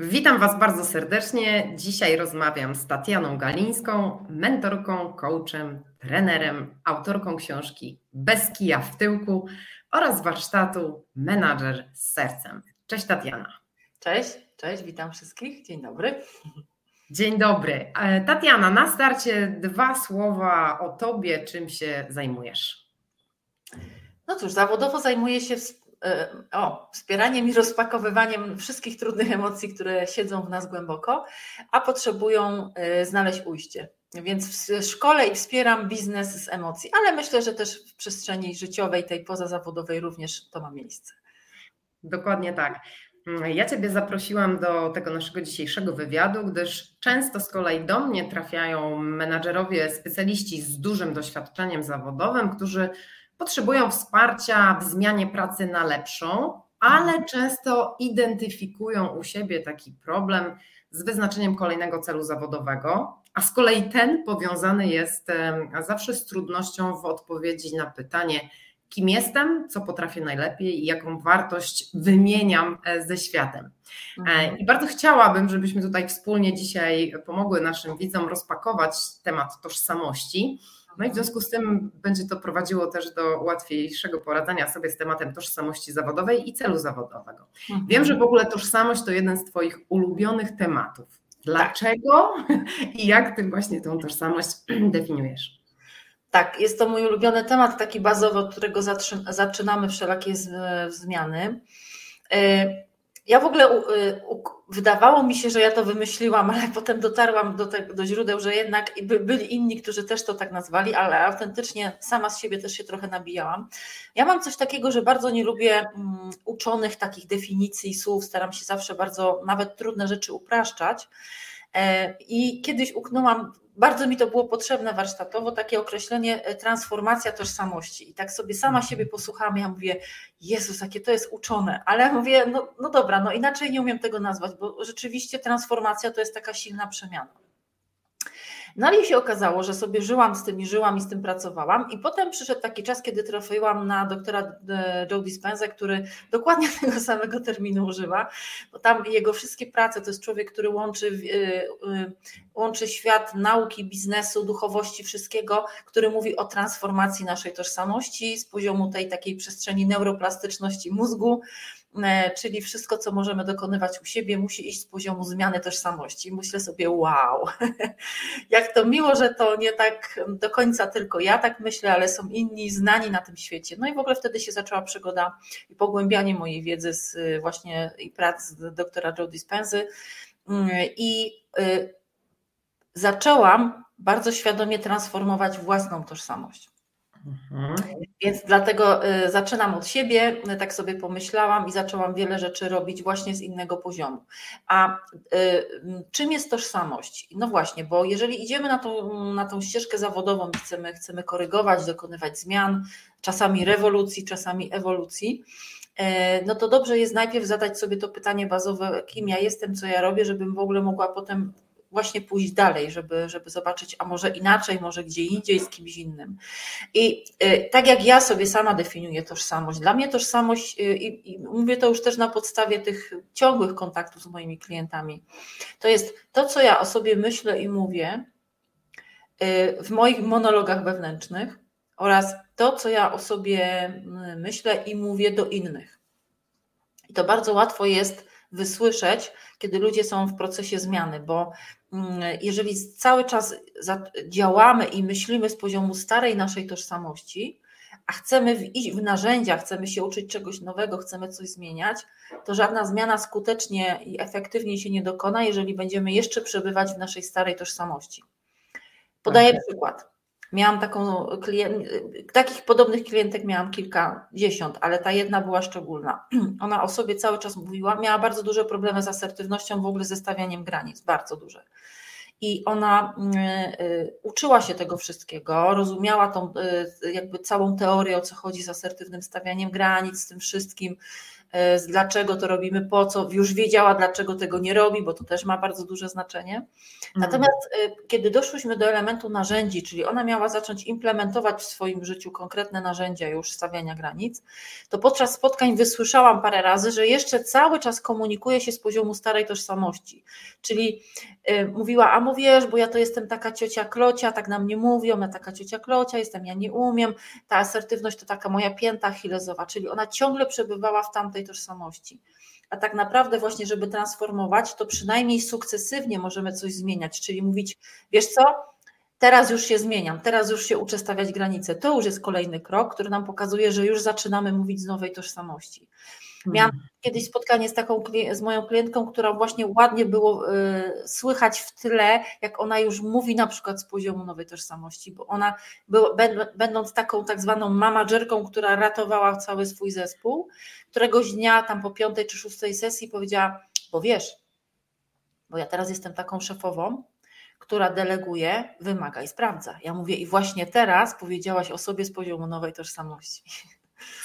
Witam Was bardzo serdecznie. Dzisiaj rozmawiam z Tatianą Galińską, mentorką, coachem, trenerem, autorką książki Bez kija w tyłku oraz warsztatu Menadżer z sercem. Cześć Tatiana. Cześć, cześć, witam wszystkich. Dzień dobry. Dzień dobry. E, Tatiana, na starcie dwa słowa o Tobie, czym się zajmujesz. No cóż, zawodowo zajmuję się o, wspieraniem i rozpakowywaniem wszystkich trudnych emocji, które siedzą w nas głęboko, a potrzebują e, znaleźć ujście. Więc w szkole i wspieram biznes z emocji, ale myślę, że też w przestrzeni życiowej, tej pozazawodowej również to ma miejsce. Dokładnie tak. Ja Ciebie zaprosiłam do tego naszego dzisiejszego wywiadu, gdyż często z kolei do mnie trafiają menadżerowie, specjaliści z dużym doświadczeniem zawodowym, którzy potrzebują wsparcia w zmianie pracy na lepszą, ale często identyfikują u siebie taki problem z wyznaczeniem kolejnego celu zawodowego, a z kolei ten powiązany jest zawsze z trudnością w odpowiedzi na pytanie, kim jestem, co potrafię najlepiej i jaką wartość wymieniam e, ze światem. E, mhm. I bardzo chciałabym, żebyśmy tutaj wspólnie dzisiaj pomogły naszym widzom rozpakować temat tożsamości no i w związku z tym będzie to prowadziło też do łatwiejszego poradzenia sobie z tematem tożsamości zawodowej i celu zawodowego. Mhm. Wiem, że w ogóle tożsamość to jeden z Twoich ulubionych tematów. Dlaczego i jak Ty właśnie tą tożsamość definiujesz? Tak, jest to mój ulubiony temat, taki bazowy, od którego zaczynamy wszelakie zmiany. Ja w ogóle y, wydawało mi się, że ja to wymyśliłam, ale potem dotarłam do, te, do źródeł, że jednak byli inni, którzy też to tak nazwali, ale autentycznie sama z siebie też się trochę nabijałam. Ja mam coś takiego, że bardzo nie lubię um, uczonych takich definicji słów, staram się zawsze bardzo nawet trudne rzeczy upraszczać. E, I kiedyś uknęłam bardzo mi to było potrzebne warsztatowo, takie określenie e, transformacja tożsamości. I tak sobie sama siebie posłuchałam, ja mówię, Jezus, jakie to jest uczone, ale ja mówię, no, no dobra, no inaczej nie umiem tego nazwać, bo rzeczywiście transformacja to jest taka silna przemiana. No ale się okazało, że sobie żyłam z tym i żyłam i z tym pracowałam i potem przyszedł taki czas, kiedy trafiłam na doktora e, Joe Dispenza, który dokładnie tego samego terminu używa, bo tam jego wszystkie prace to jest człowiek, który łączy, e, e, łączy świat nauki, biznesu, duchowości, wszystkiego, który mówi o transformacji naszej tożsamości z poziomu tej takiej przestrzeni neuroplastyczności mózgu, czyli wszystko, co możemy dokonywać u siebie, musi iść z poziomu zmiany tożsamości. Myślę sobie, wow, jak to miło, że to nie tak do końca tylko ja tak myślę, ale są inni znani na tym świecie. No i w ogóle wtedy się zaczęła przygoda i pogłębianie mojej wiedzy z właśnie i prac doktora Joe Dispenzy mm, i y, zaczęłam bardzo świadomie transformować własną tożsamość. Mhm. Więc dlatego y, zaczynam od siebie, tak sobie pomyślałam i zaczęłam wiele rzeczy robić właśnie z innego poziomu. A y, czym jest tożsamość? No właśnie, bo jeżeli idziemy na tą, na tą ścieżkę zawodową chcemy, chcemy korygować, dokonywać zmian, czasami rewolucji, czasami ewolucji, y, no to dobrze jest najpierw zadać sobie to pytanie bazowe, kim ja jestem, co ja robię, żebym w ogóle mogła potem właśnie pójść dalej, żeby, żeby zobaczyć, a może inaczej, może gdzie indziej, z kimś innym. I y, tak jak ja sobie sama definiuję tożsamość, dla mnie tożsamość, y, i, i mówię to już też na podstawie tych ciągłych kontaktów z moimi klientami, to jest to, co ja o sobie myślę i mówię y, w moich monologach wewnętrznych oraz to, co ja o sobie myślę i mówię do innych. I to bardzo łatwo jest wysłyszeć, kiedy ludzie są w procesie zmiany, bo jeżeli cały czas działamy i myślimy z poziomu starej naszej tożsamości, a chcemy iść w narzędzia, chcemy się uczyć czegoś nowego, chcemy coś zmieniać, to żadna zmiana skutecznie i efektywnie się nie dokona, jeżeli będziemy jeszcze przebywać w naszej starej tożsamości. Podaję tak. przykład. Miałam taką klient, takich podobnych klientek miałam kilkadziesiąt, ale ta jedna była szczególna. Ona o sobie cały czas mówiła, miała bardzo duże problemy z asertywnością, w ogóle ze stawianiem granic, bardzo duże. I ona y, y, uczyła się tego wszystkiego, rozumiała tą y, jakby całą teorię, o co chodzi z asertywnym stawianiem granic, z tym wszystkim, dlaczego to robimy, po co, już wiedziała, dlaczego tego nie robi, bo to też ma bardzo duże znaczenie. Mhm. Natomiast e, kiedy doszłyśmy do elementu narzędzi, czyli ona miała zacząć implementować w swoim życiu konkretne narzędzia już stawiania granic, to podczas spotkań wysłyszałam parę razy, że jeszcze cały czas komunikuje się z poziomu starej tożsamości. Czyli mówiła, a mówisz, bo ja to jestem taka ciocia klocia, tak na mnie mówią, ja taka ciocia klocia jestem, ja nie umiem, ta asertywność to taka moja pięta achillezowa, czyli ona ciągle przebywała w tamtej tożsamości. A tak naprawdę właśnie, żeby transformować, to przynajmniej sukcesywnie możemy coś zmieniać, czyli mówić, wiesz co, teraz już się zmieniam, teraz już się uczę stawiać granice. To już jest kolejny krok, który nam pokazuje, że już zaczynamy mówić z nowej tożsamości. Miałam hmm. kiedyś spotkanie z taką z moją klientką, która właśnie ładnie było y, słychać w tle, jak ona już mówi na przykład z poziomu nowej tożsamości, bo ona będąc taką tak zwaną managerką, która ratowała cały swój zespół, któregoś dnia tam po piątej czy szóstej sesji powiedziała, bo wiesz, bo ja teraz jestem taką szefową, która deleguje, wymaga i sprawdza. Ja mówię i właśnie teraz powiedziałaś o sobie z poziomu nowej tożsamości.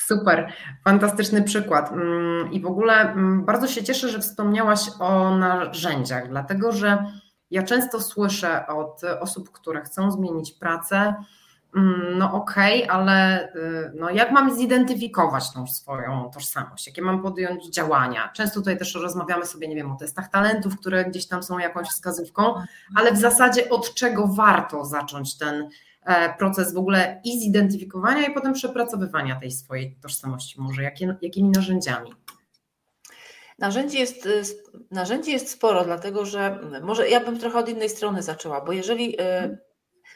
Super, fantastyczny przykład. Mm, I w ogóle mm, bardzo się cieszę, że wspomniałaś o narzędziach, dlatego że ja często słyszę od osób, które chcą zmienić pracę, mm, no okej, okay, ale y, no jak mam zidentyfikować tą swoją tożsamość, jakie mam podjąć działania. Często tutaj też rozmawiamy sobie, nie wiem, o testach talentów, które gdzieś tam są jakąś wskazówką, ale w zasadzie od czego warto zacząć ten proces w ogóle i zidentyfikowania i potem przepracowywania tej swojej tożsamości, może jakie, jakimi narzędziami? Narzędzi jest, y, narzędzi jest sporo, dlatego że może ja bym trochę od innej strony zaczęła, bo jeżeli y,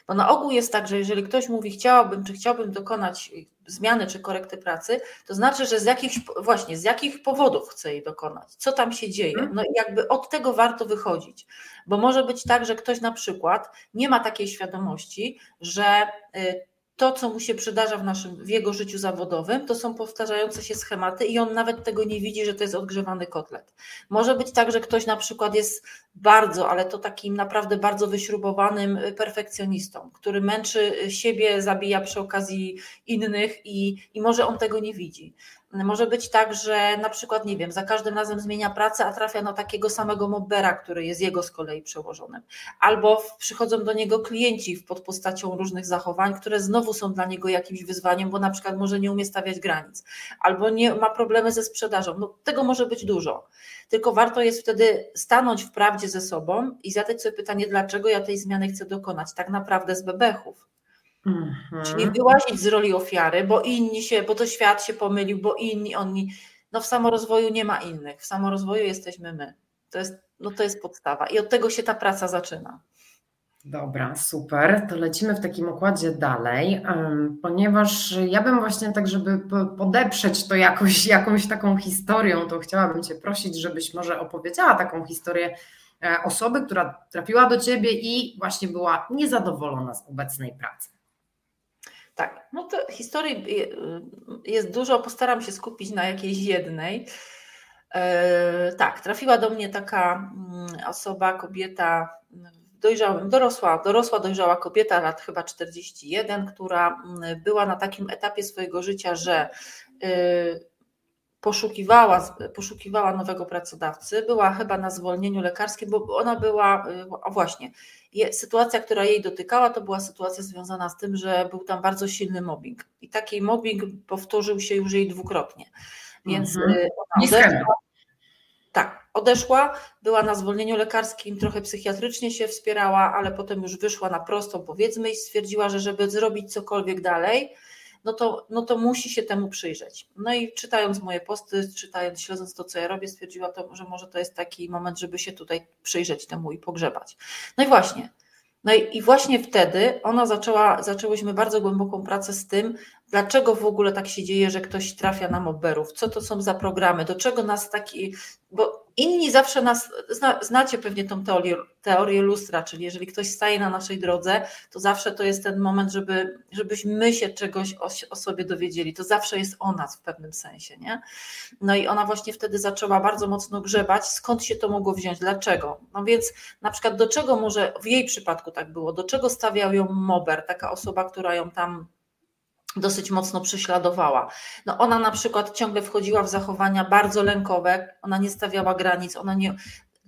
bo na ogół jest tak, że jeżeli ktoś mówi chciałabym, czy chciałbym dokonać zmiany czy korekty pracy, to znaczy, że z jakich właśnie z jakich powodów chce jej dokonać, co tam się dzieje. Mhm. No i jakby od tego warto wychodzić, bo może być tak, że ktoś na przykład nie ma takiej świadomości, że y, to, co mu się przydarza w, naszym, w jego życiu zawodowym, to są powtarzające się schematy i on nawet tego nie widzi, że to jest odgrzewany kotlet. Może być tak, że ktoś na przykład jest bardzo, ale to takim naprawdę bardzo wyśrubowanym y, perfekcjonistą, który męczy y, siebie, zabija przy okazji innych i, i może on tego nie widzi. Może być tak, że na przykład, nie wiem, za każdym razem zmienia pracę, a trafia na takiego samego mobbera, który jest jego z kolei przełożonym. Albo przychodzą do niego klienci pod postacią różnych zachowań, które znowu są dla niego jakimś wyzwaniem, bo na przykład może nie umie stawiać granic, albo nie ma problemy ze sprzedażą. No, tego może być dużo. Tylko warto jest wtedy stanąć w prawdzie ze sobą i zadać sobie pytanie, dlaczego ja tej zmiany chcę dokonać, tak naprawdę z bebechów Mhm. Czyli wyłazić z roli ofiary, bo inni się, bo to świat się pomylił, bo inni, oni. No w samorozwoju nie ma innych. W samorozwoju jesteśmy my. To jest, no to jest podstawa. I od tego się ta praca zaczyna. Dobra, super. To lecimy w takim układzie dalej, ponieważ ja bym właśnie tak, żeby podeprzeć to jakoś, jakąś taką historią, to chciałabym Cię prosić, żebyś może opowiedziała taką historię e, osoby, która trafiła do Ciebie i właśnie była niezadowolona z obecnej pracy. Tak, no to historii y, jest dużo, postaram się skupić na jakiejś jednej. E, tak, trafiła do mnie taka mm, osoba, kobieta, dojrzałym, dorosła, dorosła, dojrzała kobieta, lat chyba 41, która mm, była na takim etapie swojego życia, że y, poszukiwała, poszukiwała nowego pracodawcy, była chyba na zwolnieniu lekarskim, bo ona była, y, o właśnie, sytuacja, która jej dotykała, to była sytuacja związana z tym, że był tam bardzo silny mobbing. I taki mobbing powtórzył się już jej dwukrotnie. Więc mhm. Y, ona odeszła, tak, odeszła, była na zwolnieniu lekarskim, trochę psychiatrycznie się wspierała, ale potem już wyszła na prostą, powiedzmy, i stwierdziła, że żeby zrobić cokolwiek dalej, no to, no to musi się temu przyjrzeć. No i czytając moje posty, czytając, śledząc to, co ja robię, stwierdziła to, że może to jest taki moment, żeby się tutaj przyjrzeć temu i pogrzebać. No i właśnie. No i, i właśnie wtedy ona zaczęła, zaczęłyśmy bardzo głęboką pracę z tym, dlaczego w ogóle tak się dzieje, że ktoś trafia na mobberów, co to są za programy, do czego nas taki, bo inni zawsze nas, zna, znacie pewnie tą teorię, teorię lustra, czyli jeżeli ktoś staje na naszej drodze, to zawsze to jest ten moment, żeby, żebyśmy się czegoś o, o sobie dowiedzieli, to zawsze jest o nas w pewnym sensie, nie? No i ona właśnie wtedy zaczęła bardzo mocno grzebać, skąd się to mogło wziąć, dlaczego? No więc na przykład do czego może, w jej przypadku tak było, do czego stawiał ją mober, taka osoba, która ją tam dosyć mocno prześladowała. No ona na przykład ciągle wchodziła w zachowania bardzo lękowe, ona nie stawiała granic, ona nie,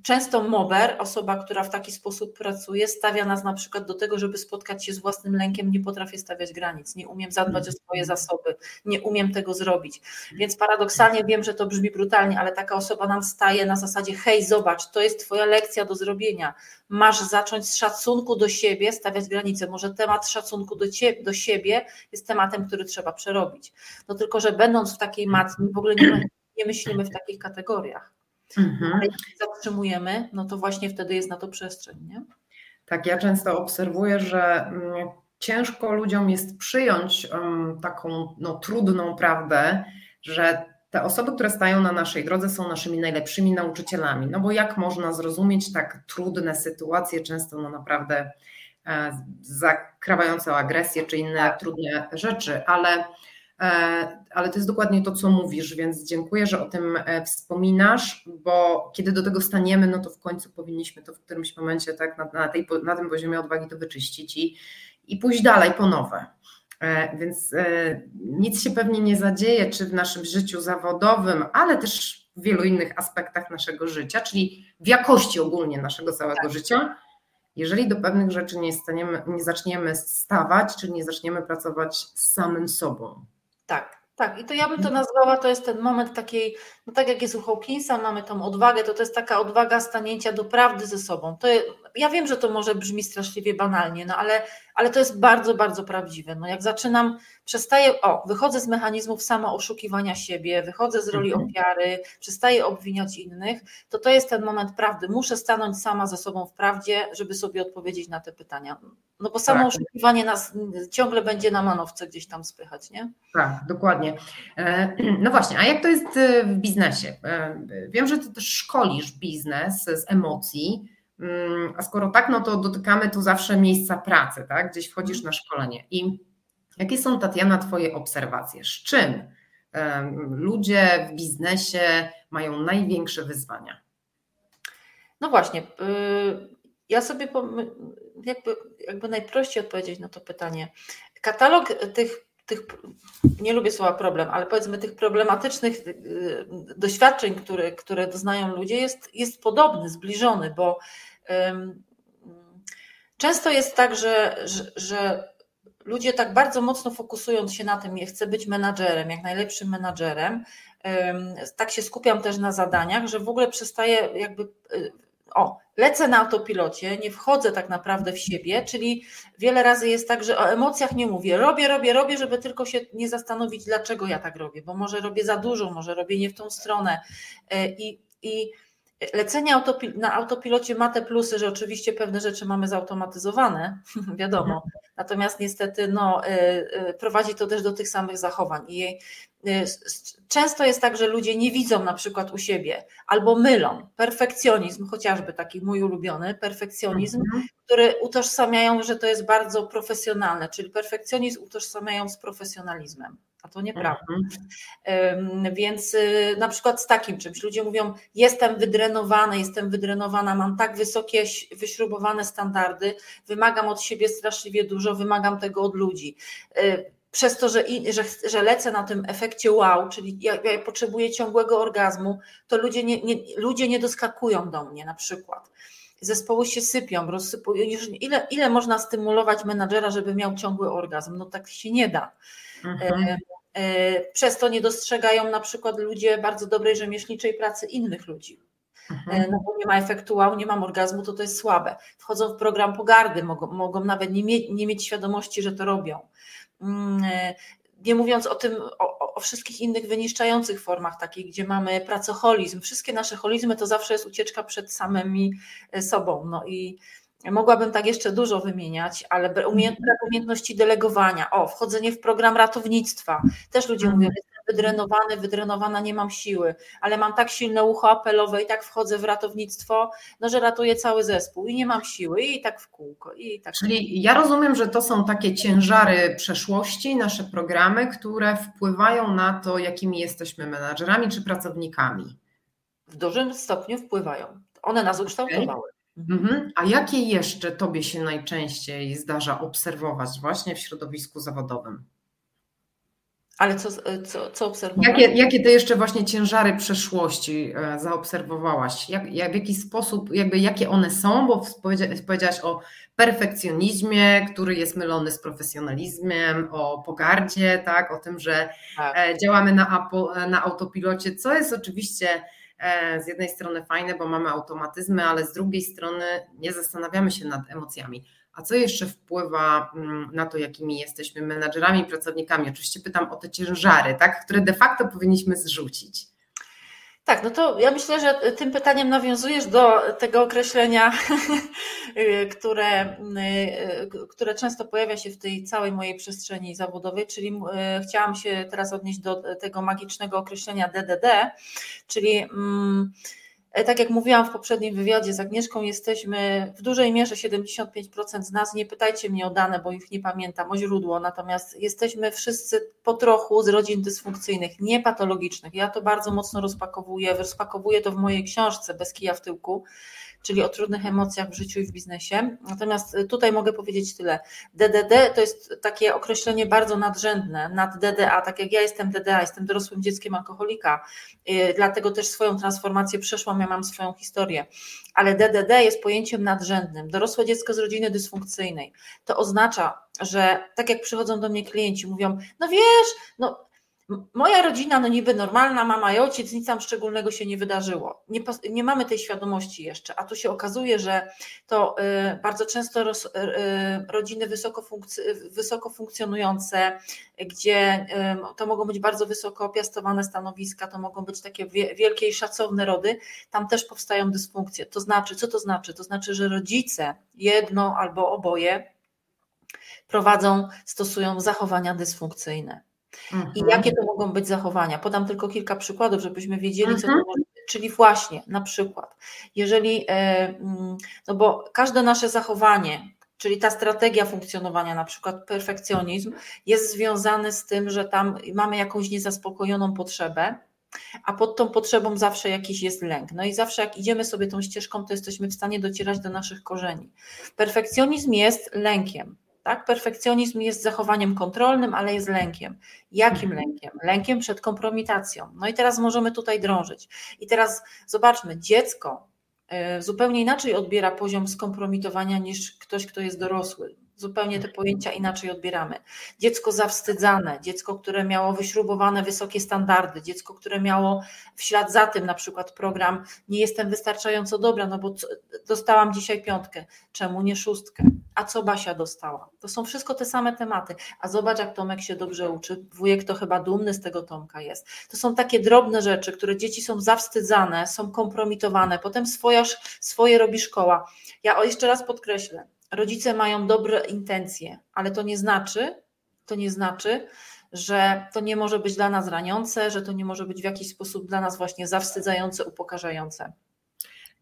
Często mober, osoba, która w taki sposób pracuje, stawia nas na przykład do tego, żeby spotkać się z własnym lękiem. Nie potrafię stawiać granic, nie umiem zadbać o swoje zasoby, nie umiem tego zrobić. Więc paradoksalnie wiem, że to brzmi brutalnie, ale taka osoba nam staje na zasadzie: hej, zobacz, to jest Twoja lekcja do zrobienia. Masz zacząć z szacunku do siebie stawiać granice. Może temat szacunku do, ciebie, do siebie jest tematem, który trzeba przerobić. No tylko, że będąc w takiej matni, w ogóle nie, nie myślimy w takich kategoriach. Mhm. Ale jeśli zatrzymujemy, no to właśnie wtedy jest na to przestrzeń. Nie? Tak, ja często obserwuję, że mm, ciężko ludziom jest przyjąć taką no, trudną prawdę, że te osoby, które stają na naszej drodze, są naszymi najlepszymi nauczycielami. No bo jak można zrozumieć tak trudne sytuacje, często no naprawdę e, zakrawające agresję czy inne tak. trudne rzeczy, ale ale to jest dokładnie to, co mówisz, więc dziękuję, że o tym e, wspominasz, bo kiedy do tego staniemy, no to w końcu powinniśmy to w którymś momencie tak na, na, tej, na tym poziomie odwagi to wyczyścić i, i pójść dalej po nowe. E, więc nic się pewnie nie zadzieje, czy w naszym życiu zawodowym, ale też w wielu innych aspektach naszego życia, czyli w jakości ogólnie naszego całego tak. życia, jeżeli do pewnych rzeczy nie, staniemy, nie zaczniemy stawać, czy nie zaczniemy pracować z samym sobą. Tak, tak. I to ja bym to nazwała, to jest ten moment takiej, no tak jak jest u Hawkinsa, mamy tą odwagę, to to jest taka odwaga stanięcia do prawdy ze sobą. To, ja wiem, że to może brzmi straszliwie banalnie, no ale, ale to jest bardzo, bardzo prawdziwe. No jak zaczynam, przestaję, o, wychodzę z mechanizmów samo oszukiwania siebie, wychodzę z roli mhm. ofiary, przestaję obwiniać innych, to to jest ten moment prawdy. Muszę stanąć sama ze sobą w prawdzie, żeby sobie odpowiedzieć na te pytania. No bo samo tak. oszukiwanie nas ciągle będzie na manowce gdzieś tam spychać, nie? Tak, dokładnie. E, no właśnie, a jak to jest e, w biznesie? E, wiem, że ty też szkolisz biznes z emocji. Mm, a skoro tak, no to dotykamy tu zawsze miejsca pracy, tak? Gdzieś wchodzisz na szkolenie. I jakie są, Tatiana, Twoje obserwacje? Z czym ludzie w biznesie mają największe wyzwania? No właśnie. Y, ja sobie jakby, jakby najprościej odpowiedzieć na to pytanie. Katalog tych tych, nie lubię słowa problem, ale powiedzmy tych problematycznych y, doświadczeń, które, które doznają ludzie, jest, jest podobny, zbliżony, bo Często jest tak, że, że, że ludzie tak bardzo mocno fokusując się na tym, ja chcę być menadżerem, jak najlepszym menadżerem, tak się skupiam też na zadaniach, że w ogóle przestaję jakby y, o, lecę na autopilocie, nie wchodzę tak naprawdę w siebie, czyli wiele razy jest tak, że o emocjach nie mówię. Robię, robię, robię, żeby tylko się nie zastanowić, dlaczego ja tak robię, bo może robię za dużo, może robię nie w tą stronę. E, I, i Lecenie autopil na autopilocie ma te plusy, że oczywiście pewne rzeczy mamy zautomatyzowane, wiadomo, mhm. natomiast niestety no, y, y, prowadzi to też do tych samych zachowań. I y, często jest tak, że ludzie nie widzą na przykład u siebie albo mylą perfekcjonizm, chociażby taki mój ulubiony perfekcjonizm, mhm. który utożsamiają, że to jest bardzo profesjonalne, czyli perfekcjonizm utożsamiają z profesjonalizmem a to nieprawda. Mhm. Więc y, na przykład z takim czymś ludzie mówią: Jestem wydrenowany, jestem wydrenowana, mam tak wysokie, wyśrubowane standardy, wymagam od siebie straszliwie dużo, wymagam tego od ludzi. Y, przez to, że, że, że lecę na tym efekcie wow, czyli ja, ja potrzebuję ciągłego orgazmu, to ludzie nie, nie, ludzie nie doskakują do mnie na przykład zespoły się sypią, rozsypują. Ile, ile można stymulować menadżera, żeby miał ciągły orgazm? No tak się nie da. Mhm. E, e, przez to nie dostrzegają na przykład ludzie bardzo dobrej rzemieślniczej pracy innych ludzi. E, mhm. No bo nie ma efektu wow, nie mam orgazmu, to to jest słabe. Wchodzą w program pogardy, mogą, mogą nawet nie mieć, nie mieć świadomości, że to robią. Mm, nie mówiąc o tym, o, o, wszystkich innych wyniszczających formach, takich, gdzie mamy pracoholizm. Wszystkie nasze holizmy to zawsze jest ucieczka przed samymi sobą. No i Mogłabym tak jeszcze dużo wymieniać, ale brak mhm. umiejętności delegowania, o, wchodzenie w program ratownictwa. Też ludzie mhm. mówią, jestem wydrenowany, wydrenowana, nie mam siły, ale mam tak silne ucho apelowe i tak wchodzę w ratownictwo, no, że ratuję cały zespół i nie mam siły i tak w kółko. I tak Czyli ja rozumiem, że to są takie ciężary przeszłości, nasze programy, które wpływają na to, jakimi jesteśmy menadżerami czy pracownikami. W dużym stopniu wpływają. One nas ukształtowały. Okay. Mhm. A jakie jeszcze Tobie się najczęściej zdarza obserwować właśnie w środowisku zawodowym? Ale co, co, co obserwowałaś? Jakie, jakie ty jeszcze właśnie ciężary przeszłości e, zaobserwowałaś? Jak, jak, w jaki sposób, jakby jakie one są? Bo powiedziałaś o perfekcjonizmie, który jest mylony z profesjonalizmem, o pogardzie, tak, o tym, że tak. E, działamy na, na autopilocie, co jest oczywiście e, z jednej strony fajne, bo mamy automatyzmy, ale z drugiej strony nie zastanawiamy się nad emocjami. A co jeszcze wpływa mm, na to, jakimi jesteśmy menadżerami, pracownikami? Oczywiście pytam o te ciężary, tak, które de facto powinniśmy zrzucić. Tak, no to ja myślę, że tym pytaniem nawiązujesz do tego określenia, które, które często pojawia się w tej całej mojej przestrzeni zawodowej, czyli e, chciałam się teraz odnieść do tego magicznego określenia DDD, czyli. Mm, tak jak mówiłam w poprzednim wywiadzie z Agnieszką, jesteśmy w dużej mierze 75% z nas, nie pytajcie mnie o dane, bo ich nie pamiętam, o źródło, natomiast jesteśmy wszyscy po trochu z rodzin dysfunkcyjnych, niepatologicznych. Ja to bardzo mocno rozpakowuję, rozpakowuję to w mojej książce Bez kija w tyłku czyli o trudnych emocjach w życiu i w biznesie. Natomiast tutaj mogę powiedzieć tyle. DDD to jest takie określenie bardzo nadrzędne nad DDA, tak jak ja jestem DDA, jestem dorosłym dzieckiem alkoholika, y, dlatego też swoją transformację przeszłam, ja mam swoją historię. Ale DDD jest pojęciem nadrzędnym. Dorosłe dziecko z rodziny dysfunkcyjnej. To oznacza, że tak jak przychodzą do mnie klienci, mówią, no wiesz, no Moja rodzina, no niby normalna, mama i ojciec, nic tam szczególnego się nie wydarzyło. Nie, nie mamy tej świadomości jeszcze, a tu się okazuje, że to y, bardzo często roz, y, rodziny wysoko, funkc- wysoko funkcjonujące, gdzie y, to mogą być bardzo wysoko opiastowane stanowiska, to mogą być takie wielkie i szacowne rody, tam też powstają dysfunkcje. To znaczy, co to znaczy? To znaczy, że rodzice, jedno albo oboje, prowadzą, stosują zachowania dysfunkcyjne. Mhm. I jakie to mogą być zachowania? Podam tylko kilka przykładów, żebyśmy wiedzieli, co to mhm. może być. Czyli właśnie, na przykład, jeżeli, e, mm, no bo każde nasze zachowanie, czyli ta strategia funkcjonowania, na przykład perfekcjonizm, jest związany z tym, że tam mamy jakąś niezaspokojoną potrzebę, a pod tą potrzebą zawsze jakiś jest lęk. No i zawsze jak idziemy sobie tą ścieżką, to jesteśmy w stanie docierać do naszych korzeni. Perfekcjonizm jest lękiem. Tak? Perfekcjonizm jest zachowaniem kontrolnym, ale jest lękiem. Jakim mhm. lękiem? Lękiem przed kompromitacją. No i teraz możemy tutaj drążyć. I teraz zobaczmy, dziecko y, zupełnie inaczej odbiera poziom skompromitowania niż ktoś, kto jest dorosły. Zupełnie te pojęcia inaczej odbieramy. Dziecko zawstydzane, dziecko, które miało wyśrubowane wysokie standardy, dziecko, które miało w ślad za tym na przykład program nie jestem wystarczająco dobra, no bo dostałam dzisiaj piątkę, czemu nie szóstkę? A co Basia dostała? To są wszystko te same tematy. A zobacz, jak Tomek się dobrze uczy. Wujek to chyba dumny z tego Tomka jest. To są takie drobne rzeczy, które dzieci są zawstydzane, są kompromitowane, potem swoja, swoje robi szkoła. Ja jeszcze raz podkreślę, rodzice mają dobre intencje, ale to nie znaczy, to nie znaczy, że to nie może być dla nas raniące, że to nie może być w jakiś sposób dla nas właśnie zawstydzające, upokarzające.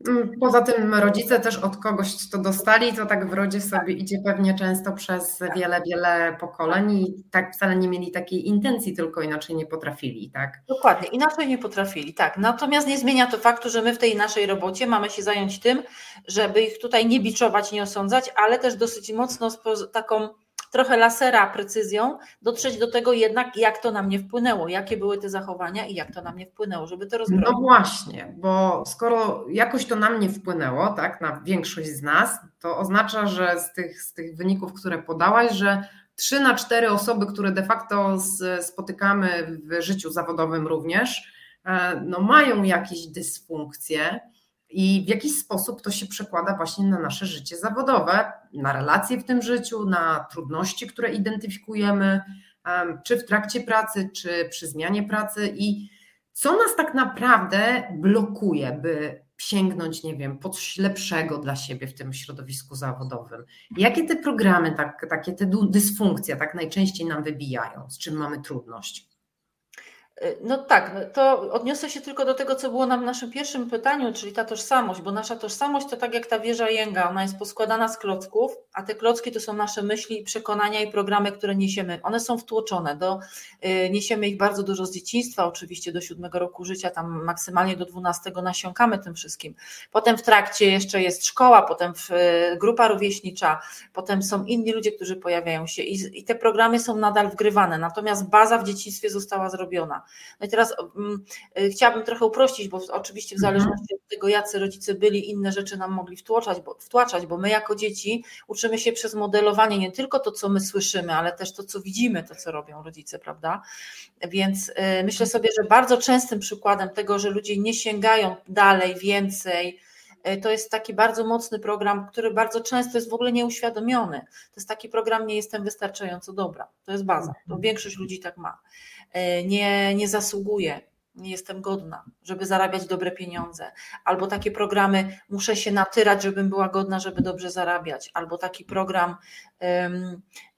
Mm, poza tym rodzice też od kogoś to dostali, to tak w rodzie sobie idzie pewnie często przez wiele, wiele pokoleń i tak wcale nie mieli takiej intencji, tylko inaczej nie potrafili, tak? Dokładnie, inaczej nie potrafili, tak. Natomiast nie zmienia to faktu, że my w tej naszej robocie mamy się zająć tym, żeby ich tutaj nie biczować, nie osądzać, ale też dosyć mocno z taką trochę lasera precyzją, dotrzeć do tego jednak, jak to na mnie wpłynęło, jakie były te zachowania i jak to na mnie wpłynęło, żeby to rozbroić. No właśnie, bo skoro jakoś to na mnie wpłynęło, tak, na większość z nas, to oznacza, że z tych, z tych wyników, które podałaś, że trzy na cztery osoby, które de facto spotykamy w życiu zawodowym również, e, no mają jakieś dysfunkcje, i w jakiś sposób to się przekłada właśnie na nasze życie zawodowe, na relacje w tym życiu, na trudności, które identyfikujemy, czy w trakcie pracy, czy przy zmianie pracy i co nas tak naprawdę blokuje, by sięgnąć, nie wiem, po coś lepszego dla siebie w tym środowisku zawodowym. Jakie te programy, tak, takie te dysfunkcje tak najczęściej nam wybijają, z czym mamy trudność? No tak, no to odniosę się tylko do tego, co było nam w naszym pierwszym pytaniu, czyli ta tożsamość, bo nasza tożsamość to tak jak ta wieża jęga, ona jest poskładana z klocków, a te klocki to są nasze myśli, przekonania i programy, które niesiemy. One są wtłoczone, do, y, niesiemy ich bardzo dużo z dzieciństwa, oczywiście do siódmego roku życia, tam maksymalnie do dwunastego nasiąkamy tym wszystkim. Potem w trakcie jeszcze jest szkoła, potem y, grupa rówieśnicza, potem są inni ludzie, którzy pojawiają się i, i te programy są nadal wgrywane, natomiast baza w dzieciństwie została zrobiona. No i teraz um, chciałabym trochę uprościć, bo oczywiście w mhm. zależności od tego, jacy rodzice byli, inne rzeczy nam mogli wtłaczać bo, wtłaczać, bo my jako dzieci uczymy się przez modelowanie nie tylko to, co my słyszymy, ale też to, co widzimy, to, co robią rodzice, prawda? Więc y, myślę sobie, że bardzo częstym przykładem tego, że ludzie nie sięgają dalej, więcej, y, to jest taki bardzo mocny program, który bardzo często jest w ogóle nieuświadomiony. To jest taki program, nie jestem wystarczająco dobra. To jest baza. To mhm. większość ludzi tak ma. E, nie, nie zasługuję, nie jestem godna, żeby zarabiać dobre pieniądze, albo takie programy muszę się natyrać, żebym była godna, żeby dobrze zarabiać, albo taki program,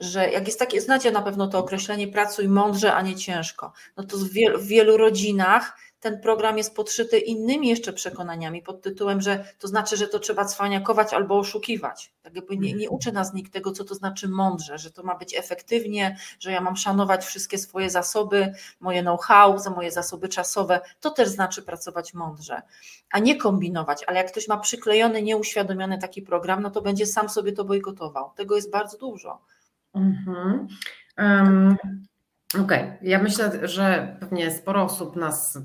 że jak jest takie, znacie na pewno to określenie pracuj mądrze, a nie ciężko, no to w wielu rodzinach ten program jest podszyty innymi jeszcze przekonaniami pod tytułem, że to znaczy, że to trzeba cwaniakować albo oszukiwać. Tak jakby nie, nie uczy nas nikt tego, co to znaczy mądrze, że to ma być efektywnie, że ja mam szanować wszystkie swoje zasoby, moje know-how, za moje zasoby czasowe. To też znaczy pracować mądrze, a nie kombinować. Ale jak ktoś ma przyklejony, nieuświadomiony taki program, no to będzie sam sobie to bojkotował. Tego jest bardzo dużo. Mhm. Um, Okej, okay. ja myślę, że pewnie sporo osób nas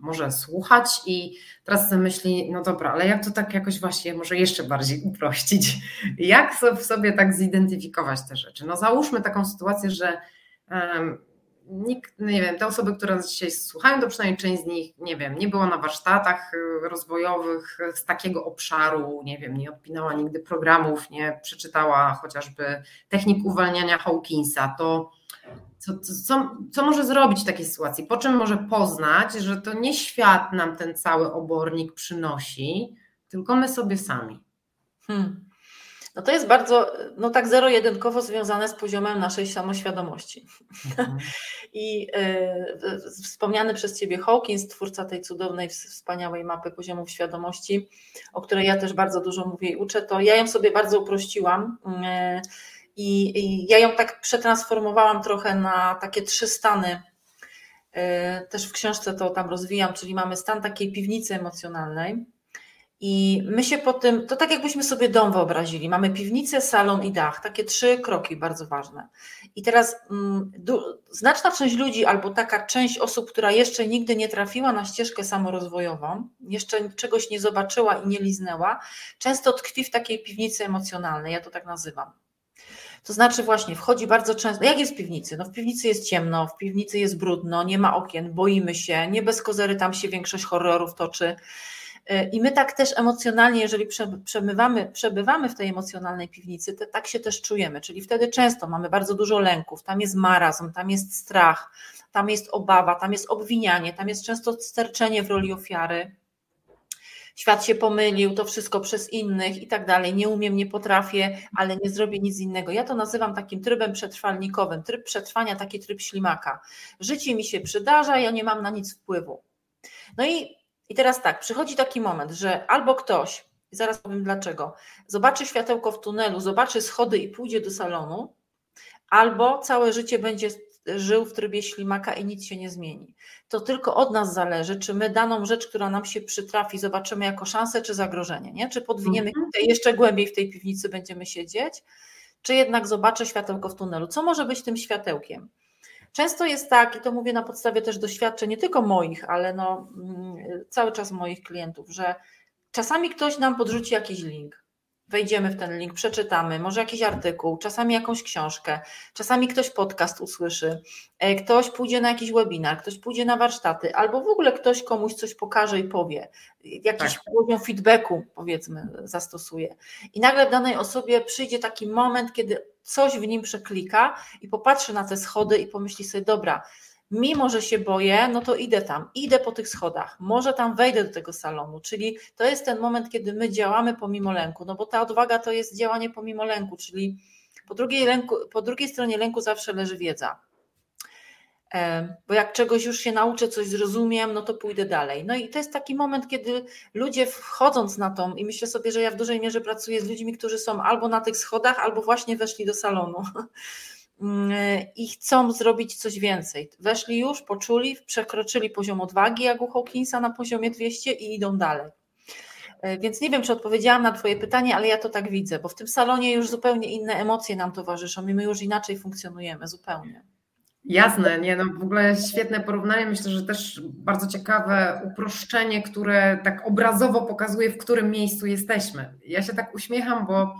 może słuchać i teraz sobie myśli, no dobra, ale jak to tak jakoś właśnie może jeszcze bardziej uprościć? Jak w sobie tak zidentyfikować te rzeczy? No załóżmy taką sytuację, że um, nikt, no nie wiem, te osoby, które dzisiaj słuchają, to przynajmniej część z nich, nie wiem, nie była na warsztatach y, rozwojowych z takiego obszaru, nie wiem, nie odpinała nigdy programów, nie przeczytała chociażby technik uwalniania Hawkinsa, to co, co, co może zrobić w takiej sytuacji? Po czym może poznać, że to nie świat nam ten cały obornik przynosi, tylko my sobie sami? Hmm. No to jest bardzo, no tak zero-jedynkowo związane z poziomem naszej samoświadomości. Mhm. I y, wspomniany przez Ciebie Hawkins, twórca tej cudownej, wspaniałej mapy poziomów świadomości, o której ja też bardzo dużo mówię i uczę, to ja ją sobie bardzo uprościłam. Y, i, I ja ją tak przetransformowałam trochę na takie trzy stany. E, też w książce to tam rozwijam, czyli mamy stan takiej piwnicy emocjonalnej. I my się po tym, to tak jakbyśmy sobie dom wyobrazili. Mamy piwnicę, salon i dach. Takie trzy kroki bardzo ważne. I teraz mm, znaczna część ludzi, albo taka część osób, która jeszcze nigdy nie trafiła na ścieżkę samorozwojową, jeszcze czegoś nie zobaczyła i nie liznęła, często tkwi w takiej piwnicy emocjonalnej. Ja to tak nazywam. To znaczy właśnie wchodzi bardzo często, jak jest w piwnicy? No w piwnicy jest ciemno, w piwnicy jest brudno, nie ma okien, boimy się, nie bez kozery tam się większość horrorów toczy. Y, I my tak też emocjonalnie, jeżeli przebywamy, przebywamy w tej emocjonalnej piwnicy, to tak się też czujemy. Czyli wtedy często mamy bardzo dużo lęków, tam jest marazm, tam jest strach, tam jest obawa, tam jest obwinianie, tam jest często sterczenie w roli ofiary świat się pomylił, to wszystko przez innych i tak dalej, nie umiem, nie potrafię, ale nie zrobię nic innego. Ja to nazywam takim trybem przetrwalnikowym, tryb przetrwania, taki tryb ślimaka. Życie mi się przydarza, ja nie mam na nic wpływu. No i, i teraz tak, przychodzi taki moment, że albo ktoś, zaraz powiem dlaczego, zobaczy światełko w tunelu, zobaczy schody i pójdzie do salonu, albo całe życie będzie żył w trybie ślimaka i nic się nie zmieni. To tylko od nas zależy, czy my daną rzecz, która nam się przytrafi, zobaczymy jako szansę czy zagrożenie, nie? czy podwiniemy mhm. jeszcze głębiej w tej piwnicy będziemy siedzieć, czy jednak zobaczę światełko w tunelu. Co może być tym światełkiem? Często jest tak, i to mówię na podstawie też doświadczeń, nie tylko moich, ale no, mm, cały czas moich klientów, że czasami ktoś nam podrzuci jakiś link wejdziemy w ten link, przeczytamy, może jakiś artykuł, czasami jakąś książkę, czasami ktoś podcast usłyszy, e, ktoś pójdzie na jakiś webinar, ktoś pójdzie na warsztaty, albo w ogóle ktoś komuś coś pokaże i powie, jakiś tak. poziom feedbacku powiedzmy zastosuje. I nagle w danej osobie przyjdzie taki moment, kiedy coś w nim przeklika i popatrzy na te schody i pomyśli sobie, dobra, mimo że się boję, no to idę tam, idę po tych schodach, może tam wejdę do tego salonu, czyli to jest ten moment, kiedy my działamy pomimo lęku, no bo ta odwaga to jest działanie pomimo lęku, czyli po drugiej, lęku, po drugiej stronie lęku zawsze leży wiedza. bo jak czegoś już się nauczę, coś zrozumiem, no to pójdę dalej. No i to jest taki moment, kiedy ludzie wchodząc na tą, i myślę sobie, że ja w dużej mierze pracuję z ludźmi, którzy są albo na tych schodach, albo właśnie weszli do salonu i chcą zrobić coś więcej. Weszli już, poczuli, przekroczyli poziom odwagi, jak u Hawkinsa na poziomie 200 i idą dalej. E, więc nie wiem, czy odpowiedziałam na Twoje pytanie, ale ja to tak widzę, bo w tym salonie już zupełnie inne emocje nam towarzyszą i my już inaczej funkcjonujemy, zupełnie. Jasne, nie, no w ogóle świetne porównanie. Myślę, że też bardzo ciekawe uproszczenie, które tak obrazowo pokazuje, w którym miejscu jesteśmy. Ja się tak uśmiecham, bo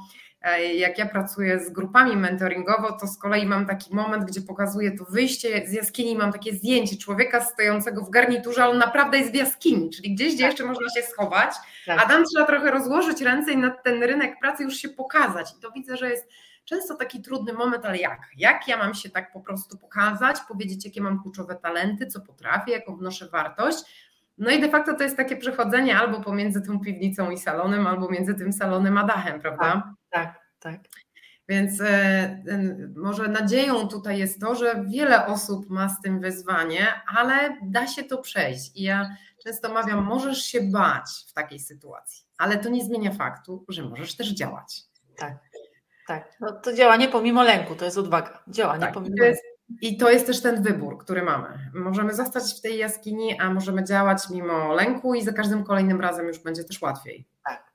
jak ja pracuję z grupami mentoringowo, to z kolei mam taki moment, gdzie pokazuję to wyjście z jaskini, mam takie zdjęcie człowieka stojącego w garniturze, ale on naprawdę jest w jaskini, czyli gdzieś, gdzie tak. jeszcze można się schować, tak. a tam trzeba trochę rozłożyć ręce i na ten rynek pracy już się pokazać. I to widzę, że jest często taki trudny moment, ale jak? Jak ja mam się tak po prostu pokazać, powiedzieć, jakie mam kluczowe talenty, co potrafię, jaką wnoszę wartość. No i de facto to jest takie przechodzenie albo pomiędzy tą piwnicą i salonem, albo między tym salonem a dachem, prawda? Tak, tak. Więc e, może nadzieją tutaj jest to, że wiele osób ma z tym wyzwanie, ale da się to przejść. I ja często mawiam, możesz się bać w takiej sytuacji, ale to nie zmienia faktu, że możesz też działać. Tak. Tak, no to działanie pomimo lęku, to jest odwaga. Działanie tak, pomimo jest, I to jest też ten wybór, który mamy. Możemy zostać w tej jaskini, a możemy działać mimo lęku i za każdym kolejnym razem już będzie też łatwiej. Tak.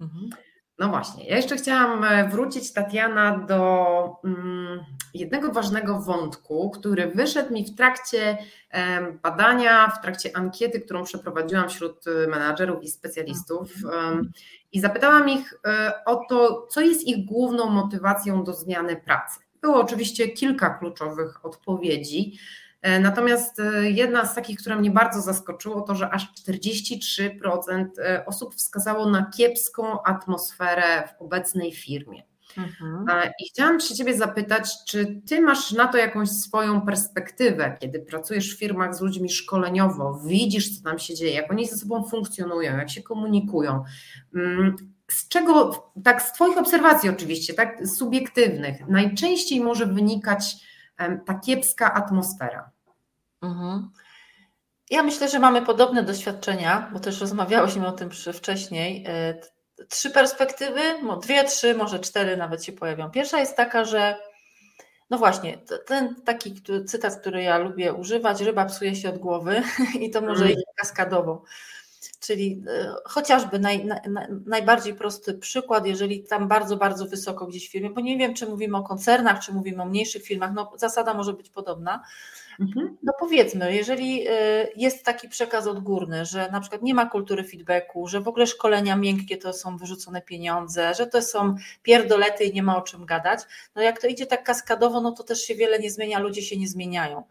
Mhm. No właśnie, ja jeszcze chciałam e, wrócić, Tatiana, do mm, jednego ważnego wątku, który wyszedł mi w trakcie badania, w trakcie ankiety, którą przeprowadziłam wśród e, menadżerów i specjalistów. I zapytałam ich e, o to, co jest ich główną motywacją do zmiany pracy. Było oczywiście kilka kluczowych odpowiedzi. E, natomiast e, jedna z takich, która mnie bardzo zaskoczyło, to że aż 43% osób wskazało na kiepską atmosferę w obecnej firmie. Mhm. I chciałam się Ciebie zapytać, czy Ty masz na to jakąś swoją perspektywę, kiedy pracujesz w firmach z ludźmi szkoleniowo, widzisz, co tam się dzieje, jak oni ze sobą funkcjonują, jak się komunikują. Mm, z czego, tak z Twoich obserwacji oczywiście, tak subiektywnych, najczęściej może wynikać ta kiepska atmosfera? Mhm. Ja myślę, że mamy podobne doświadczenia, bo też rozmawiałyśmy o tym wcześniej. E, trzy perspektywy, dwie, trzy, może cztery nawet się pojawią. Pierwsza jest taka, że no właśnie, ten taki cytat, który ja lubię używać, ryba psuje się od głowy i to może mm. iść kaskadowo. Czyli e, chociażby naj, naj, najbardziej prosty przykład, jeżeli tam bardzo, bardzo wysoko gdzieś w firmie, bo nie wiem, czy mówimy o koncernach, czy mówimy o mniejszych firmach, no zasada może być podobna, Mhm. No powiedzmy, jeżeli y, jest taki przekaz odgórny, że na przykład nie ma kultury feedbacku, że w ogóle szkolenia miękkie to są wyrzucone pieniądze, że to są pierdolety i nie ma o czym gadać, no jak to idzie tak kaskadowo, no to też się wiele nie zmienia, ludzie się nie zmieniają.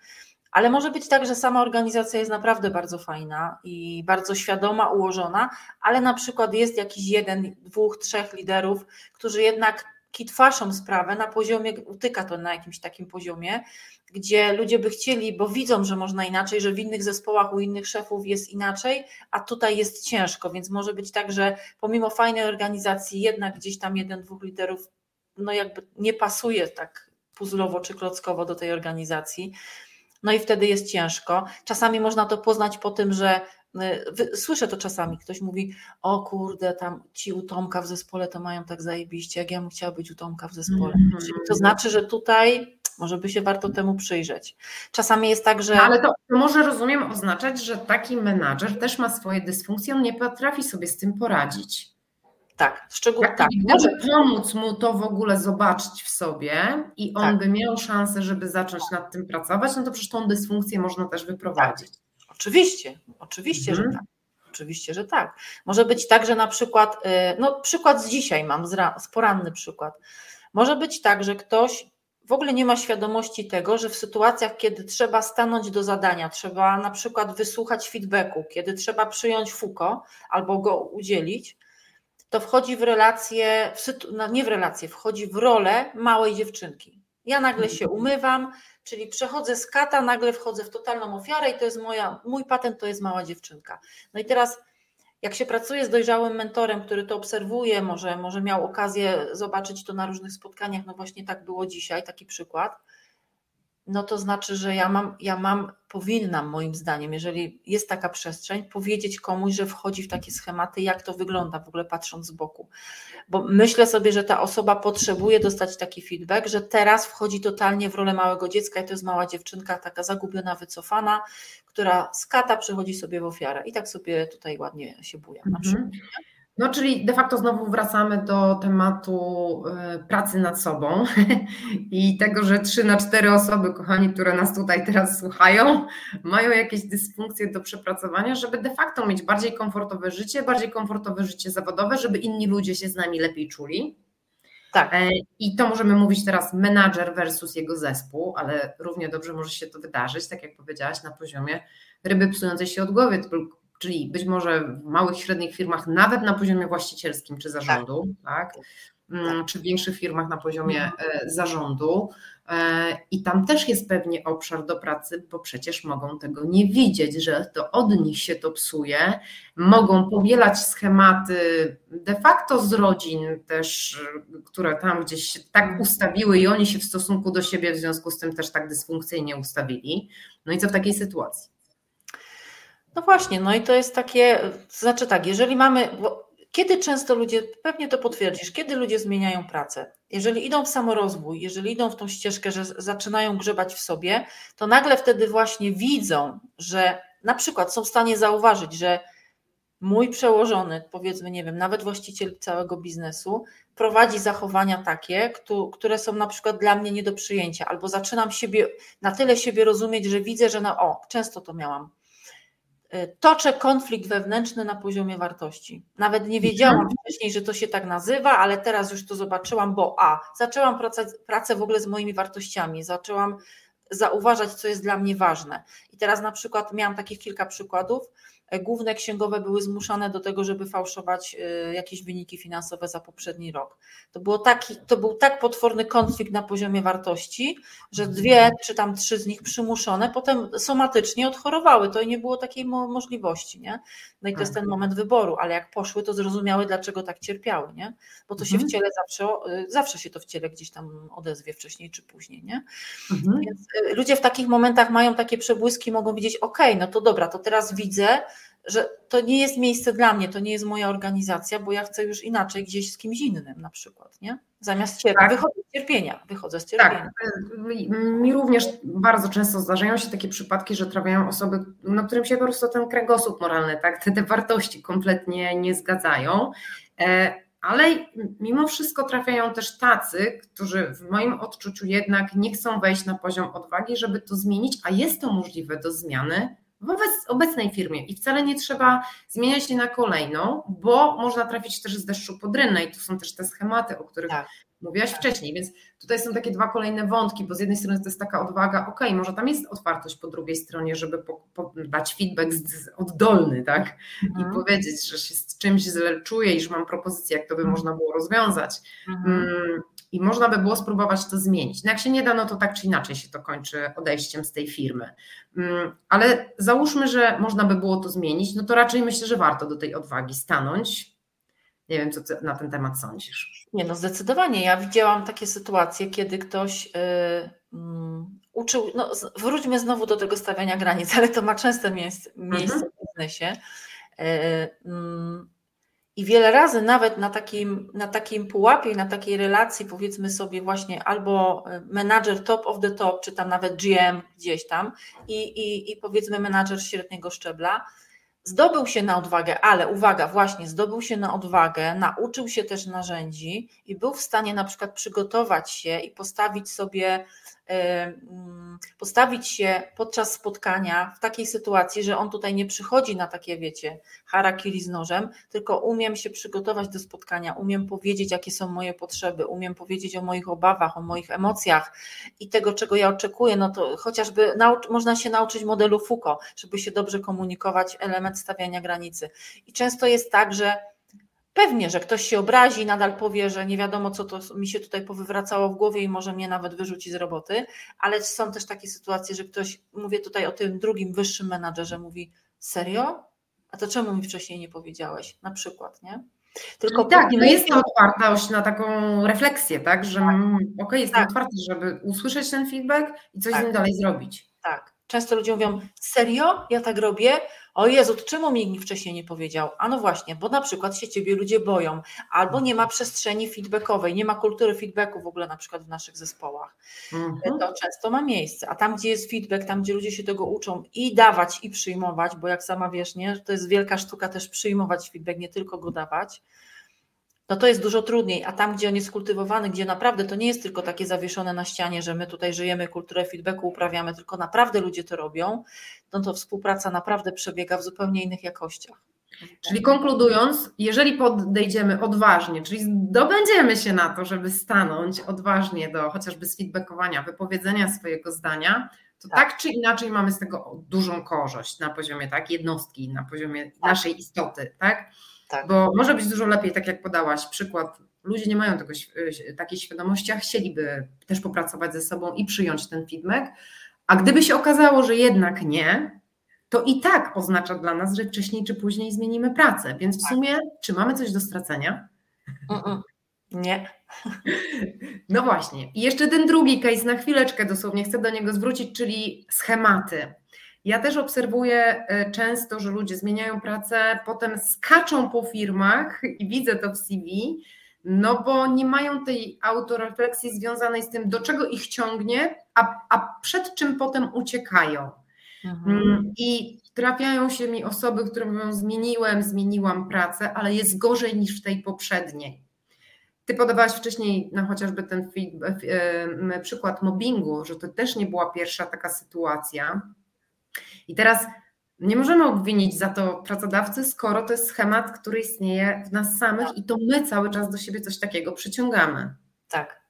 Ale może być tak, że sama organizacja jest naprawdę bardzo fajna i bardzo świadoma, ułożona, ale na przykład jest jakiś jeden, dwóch, trzech liderów, którzy jednak kitwaszą sprawę na poziomie, utyka to na jakimś takim poziomie, gdzie ludzie by chcieli, bo widzą, że można inaczej, że w innych zespołach u innych szefów jest inaczej, a tutaj jest ciężko, więc może być tak, że pomimo fajnej organizacji, jednak gdzieś tam jeden, dwóch liderów, no jakby nie pasuje tak puzzlowo czy klockowo do tej organizacji. No i wtedy jest ciężko. Czasami można to poznać po tym, że y, Słyszę to czasami, ktoś mówi, o kurde, tam ci u Tomka w zespole to mają tak zajebiście, jak ja bym chciała być u Tomka w zespole. Mm -hmm. To znaczy, że tutaj może by się warto temu przyjrzeć. Czasami jest tak, że. No, ale to, to może rozumiem oznaczać, że taki menadżer też ma swoje dysfunkcje, on nie potrafi sobie z tym poradzić. Tak, szczególnie tak. Może pomóc mu to w ogóle zobaczyć w sobie i on tak. by miał szansę, żeby zacząć nad tym pracować, no to przecież tą dysfunkcję można też wyprowadzić. Tak. Oczywiście, oczywiście, mhm. że tak. Oczywiście, że tak. Może być tak, że na przykład, y, no przykład z dzisiaj mam, z poranny przykład. Może być tak, że ktoś w ogóle nie ma świadomości tego, że w sytuacjach, kiedy trzeba stanąć do zadania, trzeba na przykład wysłuchać feedbacku, kiedy trzeba przyjąć fuko albo go udzielić, to wchodzi w relację, w no nie w relację, wchodzi w rolę małej dziewczynki. Ja nagle się mhm. umywam, czyli przechodzę z kata, nagle wchodzę w totalną ofiarę i to jest moja, mój patent to jest mała dziewczynka. No i teraz jak się pracuje z dojrzałym mentorem, który to obserwuje, może, może miał okazję zobaczyć to na różnych spotkaniach, no właśnie tak było dzisiaj, taki przykład, no to znaczy, że ja mam, ja mam, powinnam moim zdaniem, jeżeli jest taka przestrzeń, powiedzieć komuś, że wchodzi w takie schematy, jak to wygląda w ogóle patrząc z boku. Bo myślę sobie, że ta osoba potrzebuje dostać taki feedback, że teraz wchodzi totalnie w rolę małego dziecka i to jest mała dziewczynka, taka zagubiona, wycofana, która z kata przychodzi sobie w ofiarę i tak sobie tutaj ładnie się buja. Na przykład. No, czyli de facto znowu wracamy do tematu e, pracy nad sobą i tego, że trzy na cztery osoby, kochani, które nas tutaj teraz słuchają, mają jakieś dysfunkcje do przepracowania, żeby de facto mieć bardziej komfortowe życie, bardziej komfortowe życie zawodowe, żeby inni ludzie się z nami lepiej czuli. Tak. E, I to możemy mówić teraz menadżer versus jego zespół, ale równie dobrze może się to wydarzyć, tak jak powiedziałaś, na poziomie ryby psującej się od głowy, czyli być może w małych, średnich firmach, nawet na poziomie właścicielskim czy zarządu, tak. tak? tak. czy w większych firmach na poziomie mhm. e, zarządu. E, I tam też jest pewnie obszar do pracy, bo przecież mogą tego nie widzieć, że to od nich się to psuje. Mogą powielać schematy de facto z rodzin też, które tam gdzieś się tak ustawiły i oni się w stosunku do siebie w związku z tym też tak dysfunkcyjnie ustawili. No i co w takiej sytuacji? No właśnie, no i to jest takie, znaczy tak, jeżeli mamy, kiedy często ludzie, pewnie to potwierdzisz, kiedy ludzie zmieniają pracę, jeżeli idą w samorozwój, jeżeli idą w tą ścieżkę, że zaczynają grzebać w sobie, to nagle wtedy właśnie widzą, że na przykład są w stanie zauważyć, że mój przełożony, powiedzmy, nie wiem, nawet właściciel całego biznesu, prowadzi zachowania takie, które są na przykład dla mnie nie do przyjęcia, albo zaczynam siebie, na tyle siebie rozumieć, że widzę, że no o, często to miałam toczę konflikt wewnętrzny na poziomie wartości. Nawet nie wiedziałam mhm. wcześniej, że to się tak nazywa, ale teraz już to zobaczyłam, bo a, zaczęłam pracę, pracę w ogóle z moimi wartościami, zaczęłam zauważać, co jest dla mnie ważne. I teraz na przykład miałam takich kilka przykładów, główne księgowe były zmuszane do tego, żeby fałszować e, jakieś wyniki finansowe za poprzedni rok. To, było taki, to był tak potworny konflikt na poziomie wartości, że dwie czy tam trzy z nich przymuszone potem somatycznie odchorowały. To i nie było takiej możliwości. Nie? No i to jest ten moment wyboru, ale jak poszły, to zrozumiały, dlaczego tak cierpiały, nie? bo to się w mhm. ciele zawsze, e, zawsze się to w ciele gdzieś tam odezwie wcześniej czy później. Nie? Mhm. Więc ludzie w takich momentach mają takie przebłyski, mogą widzieć, ok, no to dobra, to teraz widzę, że to nie jest miejsce dla mnie, to nie jest moja organizacja, bo ja chcę już inaczej gdzieś z kimś innym na przykład, nie? Zamiast cierpienia, tak. wychodzę z cierpienia, wychodzę z cierpienia. Tak, mi również bardzo często zdarzają się takie przypadki, że trafiają osoby, na którym się po prostu ten kręgosłup moralny, tak, te, te wartości kompletnie nie zgadzają, e, ale mimo wszystko trafiają też tacy, którzy w moim odczuciu jednak nie chcą wejść na poziom odwagi, żeby to zmienić, a jest to możliwe do zmiany, w obecnej firmie i wcale nie trzeba zmieniać się na kolejną, bo można trafić też z deszczu pod rynę i tu są też te schematy, o których tak. mówiłaś wcześniej, więc tutaj są takie dwa kolejne wątki, bo z jednej strony to jest taka odwaga, ok, może tam jest otwartość po drugiej stronie, żeby po, po dać feedback z, z oddolny, tak, mhm. i powiedzieć, że się z czymś źle czuję i że mam propozycję, jak to by mhm. można było rozwiązać. Mhm. I można by było spróbować to zmienić. No jak się nie da, no to tak czy inaczej się to kończy odejściem z tej firmy. Mm, ale załóżmy, że można by było to zmienić, no to raczej myślę, że warto do tej odwagi stanąć. Nie wiem, co ty na ten temat sądzisz. Nie, no zdecydowanie. Ja widziałam takie sytuacje, kiedy ktoś yy, yy, uczył, no wróćmy znowu do tego stawiania granic, ale to ma częste miejsce, miejsce mhm. w biznesie. Yy, i wiele razy nawet na takim, na takim pułapie, na takiej relacji, powiedzmy sobie właśnie albo e, menadżer top of the top, czy tam nawet GM gdzieś tam i, i, i powiedzmy menadżer średniego szczebla, zdobył się na odwagę, ale uwaga, właśnie zdobył się na odwagę, nauczył się też narzędzi i był w stanie na przykład przygotować się i postawić sobie postawić się podczas spotkania w takiej sytuacji, że on tutaj nie przychodzi na takie, wiecie, harakiri z nożem, tylko umiem się przygotować do spotkania, umiem powiedzieć, jakie są moje potrzeby, umiem powiedzieć o moich obawach, o moich emocjach i tego, czego ja oczekuję, no to chociażby można się nauczyć modelu Foucault, żeby się dobrze komunikować, element stawiania granicy. I często jest tak, że Pewnie, że ktoś się obrazi, nadal powie, że nie wiadomo, co to mi się tutaj powywracało w głowie i może mnie nawet wyrzuci z roboty, ale są też takie sytuacje, że ktoś, mówię tutaj o tym drugim, wyższym menadżerze, mówi: Serio? A to czemu mi wcześniej nie powiedziałeś? Na przykład, nie? Tylko tak, no jest to otwartość na taką refleksję, tak, że tak. Mm, okej, okay, jestem tak. otwarty, żeby usłyszeć ten feedback i coś tak. z nim dalej zrobić. Tak. Często ludzie mówią, serio? Ja tak robię? O Jezu, czemu mi nikt wcześniej nie powiedział? A no właśnie, bo na przykład się ciebie ludzie boją, albo nie ma przestrzeni feedbackowej, nie ma kultury feedbacku w ogóle na przykład w naszych zespołach. Mhm. To często ma miejsce. A tam, gdzie jest feedback, tam, gdzie ludzie się tego uczą i dawać, i przyjmować, bo jak sama wiesz, nie, to jest wielka sztuka też przyjmować feedback, nie tylko go dawać no to jest dużo trudniej, a tam, gdzie on jest kultywowany, gdzie naprawdę to nie jest tylko takie zawieszone na ścianie, że my tutaj żyjemy kulturę feedbacku, uprawiamy, tylko naprawdę ludzie to robią, no to współpraca naprawdę przebiega w zupełnie innych jakościach. Czyli konkludując, jeżeli podejdziemy odważnie, czyli zdobędziemy się na to, żeby stanąć odważnie do chociażby sfeedbackowania, wypowiedzenia swojego zdania, to tak. tak. czy inaczej mamy z tego dużą korzyść na poziomie tak, jednostki, na poziomie tak. naszej istoty, tak? Tak. Bo może być dużo lepiej, tak jak podałaś przykład, ludzie nie mają tego, y, takiej świadomości, a chcieliby też popracować ze sobą i przyjąć ten feedback, a gdyby się okazało, że jednak nie, to i tak oznacza dla nas, że wcześniej czy później zmienimy pracę. Więc w tak. sumie, czy mamy coś do stracenia? Nie. No właśnie. I jeszcze ten drugi case, na chwileczkę dosłownie chcę do niego zwrócić, czyli schematy. Ja też obserwuję e, często, że ludzie zmieniają pracę, potem skaczą po firmach i widzę to w CV, no bo nie mają tej autorefleksji związanej z tym, do czego ich ciągnie, a, a przed czym potem uciekają. Mhm. Mm, I trafiają się mi osoby, które mówią: Zmieniłem, zmieniłam pracę, ale jest gorzej niż w tej poprzedniej. Ty podawałaś wcześniej na chociażby ten e, przykład mobbingu, że to też nie była pierwsza taka sytuacja. I teraz nie możemy obwinić za to pracodawcy, skoro to jest schemat, który istnieje w nas samych i to my cały czas do siebie coś takiego przyciągamy. Tak,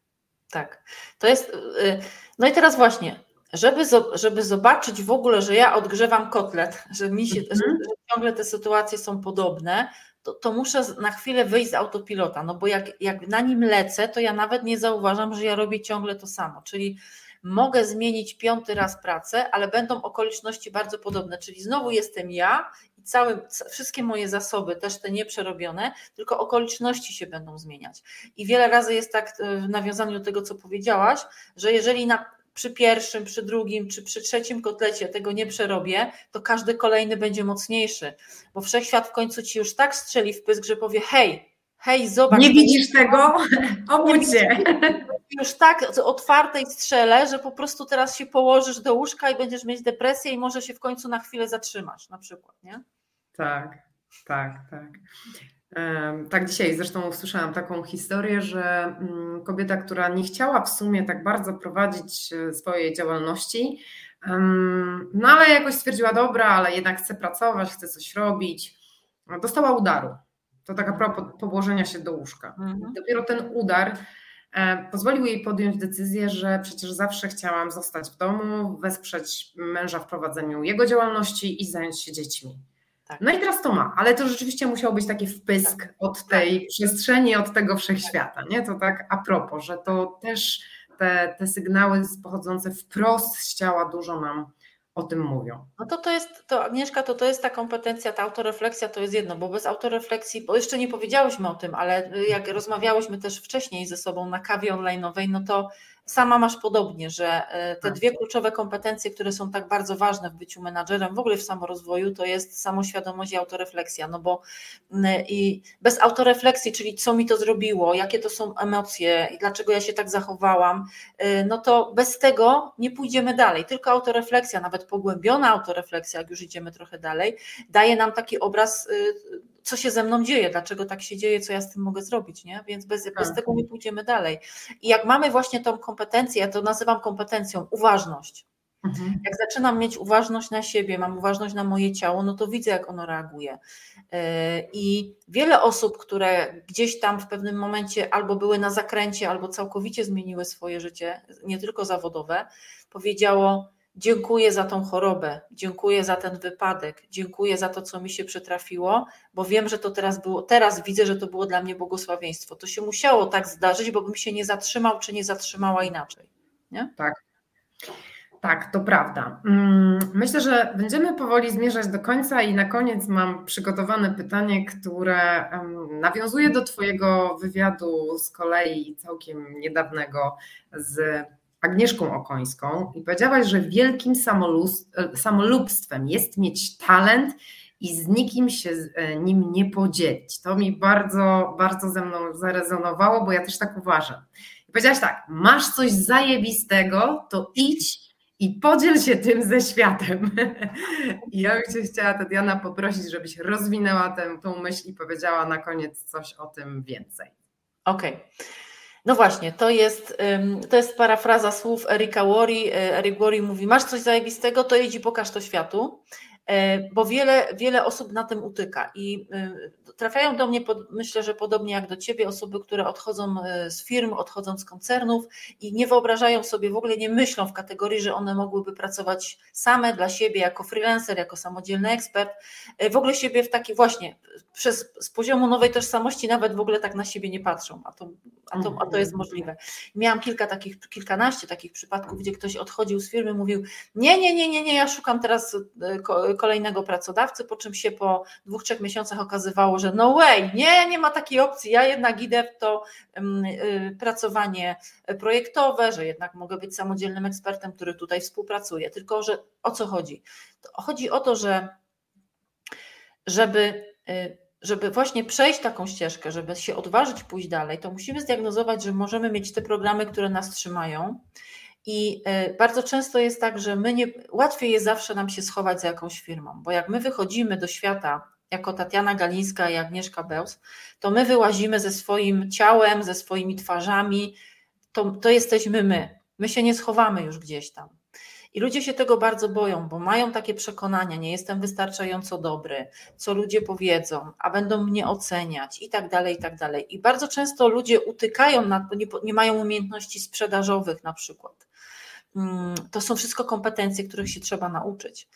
tak. To jest. Y, no i teraz właśnie, żeby, żeby zobaczyć w ogóle, że ja odgrzewam kotlet, że mi się, mhm. że ciągle te sytuacje są podobne, to, to, muszę na chwilę wyjść z autopilota, no bo jak, jak na nim lecę, to ja nawet nie zauważam, że ja robię ciągle to samo. Czyli mogę zmienić piąty raz pracę, ale będą okoliczności bardzo podobne, czyli znowu jestem ja i całe, wszystkie moje zasoby, też te nieprzerobione, tylko okoliczności się będą zmieniać. I wiele razy jest tak w nawiązaniu do tego, co powiedziałaś, że jeżeli na, przy pierwszym, przy drugim czy przy trzecim kotlecie tego nie przerobię, to każdy kolejny będzie mocniejszy, bo wszechświat w końcu ci już tak strzeli w pysk, że powie: hej, hej, zobacz. Nie widzisz tego? Obudź się. Już tak otwartej strzele, że po prostu teraz się położysz do łóżka i będziesz mieć depresję i może się w końcu na chwilę zatrzymasz na przykład, nie? Tak, tak, tak. Tak, dzisiaj zresztą usłyszałam taką historię, że mm, kobieta, która nie chciała w sumie tak bardzo prowadzić e, swojej działalności, no ale jakoś stwierdziła, dobra, ale jednak chce pracować, chce coś robić, dostała udaru to taka propos położenia się do łóżka. Mhm. Dopiero ten udar pozwolił jej podjąć decyzję, że przecież zawsze chciałam zostać w domu, wesprzeć męża w prowadzeniu jego działalności i zająć się dziećmi. Tak. No i teraz to ma, ale to rzeczywiście musiał być taki wpysk tak. od tej tak. przestrzeni, od tego wszechświata, nie? To tak a propos, że to też te, te sygnały pochodzące wprost z ciała dużo nam o tym mówią. No to to jest, to Agnieszka, to to jest ta kompetencja, ta autorefleksja to jest jedno, bo bez autorefleksji, bo jeszcze nie powiedziałyśmy o tym, ale jak rozmawiałyśmy też wcześniej ze sobą na kawie online'owej, no to sama masz podobnie, że e, te tak. dwie kluczowe kompetencje, które są tak bardzo ważne w byciu menadżerem, w ogóle w samorozwoju, to jest samoświadomość i autorefleksja, no bo i bez autorefleksji, czyli co mi to zrobiło, jakie to są emocje i dlaczego ja się tak zachowałam, e, no to bez tego nie pójdziemy dalej. Tylko autorefleksja, nawet pogłębiona autorefleksja, jak już idziemy trochę dalej, daje nam taki obraz y, co się ze mną dzieje, dlaczego tak się dzieje, co ja z tym mogę zrobić, nie? Więc bez, bez tak. tego nie pójdziemy dalej. I jak mamy właśnie tą kompetencję, ja to nazywam kompetencją, uważność. Mhm. Jak zaczynam mieć uważność na siebie, mam uważność na moje ciało, no to widzę, jak ono reaguje. E, I wiele osób, które gdzieś tam w pewnym momencie albo były na zakręcie, albo całkowicie zmieniły swoje życie, nie tylko zawodowe, powiedziało: Dziękuję za tą chorobę, dziękuję za ten wypadek, dziękuję za to, co mi się przytrafiło, bo wiem, że to teraz było, teraz widzę, że to było dla mnie błogosławieństwo. To się musiało tak zdarzyć, bo bym się nie zatrzymał, czy nie zatrzymała inaczej. Nie? Tak. Tak, to prawda. Mm, myślę, że będziemy powoli zmierzać do końca i na koniec mam przygotowane pytanie, które nawiązuje do Twojego wywiadu z kolei całkiem niedawnego z Agnieszką Okońską i powiedziałaś, że wielkim samolubstwem jest mieć talent i z nikim się e, nim nie podzielić. To mi bardzo, bardzo ze mną zarezonowało, bo ja też tak uważam. I powiedziałaś tak, masz coś zajebistego, to idź i podziel się tym ze światem. I ja bym Cię chciała, Tatiana, poprosić, żebyś rozwinęła tę, tą myśl i powiedziała na koniec coś o tym więcej. Okej. Okay. No właśnie, to jest, to jest parafraza słów Erika Worry. E, Eric Worry mówi, masz coś zajebistego, to jedź i pokaż to światu. E, bo wiele, wiele osób na tym utyka i e, trafiają do mnie, myślę, że podobnie jak do Ciebie, osoby, które odchodzą e, z firm, odchodzą z koncernów i nie wyobrażają sobie, w ogóle nie myślą w kategorii, że one mogłyby pracować same dla siebie jako freelancer, jako samodzielny ekspert, w ogóle siebie w taki właśnie, przez, z poziomu nowej tożsamości nawet w ogóle tak na siebie nie patrzą, a to, a to, a to jest możliwe. Miałam kilka takich, kilkanaście takich przypadków, gdzie ktoś odchodził z firmy, mówił, nie, nie, nie, nie, nie, ja szukam teraz kolejnego pracodawcy, po czym się po dwóch, trzech miesiącach okazywało, że no way, nie, nie ma takiej opcji, ja jednak idę w to y, pracowanie projektowe, że jednak mogę być samodzielnym ekspertem, który tutaj współpracuje. Tylko, że o co chodzi? Chodzi o to, że żeby y, żeby właśnie przejść taką ścieżkę, żeby się odważyć pójść dalej, to musimy zdiagnozować, że możemy mieć te programy, które nas trzymają, i e, bardzo często jest tak, że my nie, łatwiej jest zawsze nam się schować za jakąś firmą, bo jak my wychodzimy do świata jako Tatiana Galińska i Agnieszka Beus, to my wyłazimy ze swoim ciałem, ze swoimi twarzami, to, to jesteśmy my. My się nie schowamy już gdzieś tam. I ludzie się tego bardzo boją, bo mają takie przekonania, nie jestem wystarczająco dobry, co ludzie powiedzą, a będą mnie oceniać i tak dalej, i tak dalej. I bardzo często ludzie utykają, na, nie, nie mają umiejętności sprzedażowych na przykład. Mm, to są wszystko kompetencje, których się trzeba nauczyć.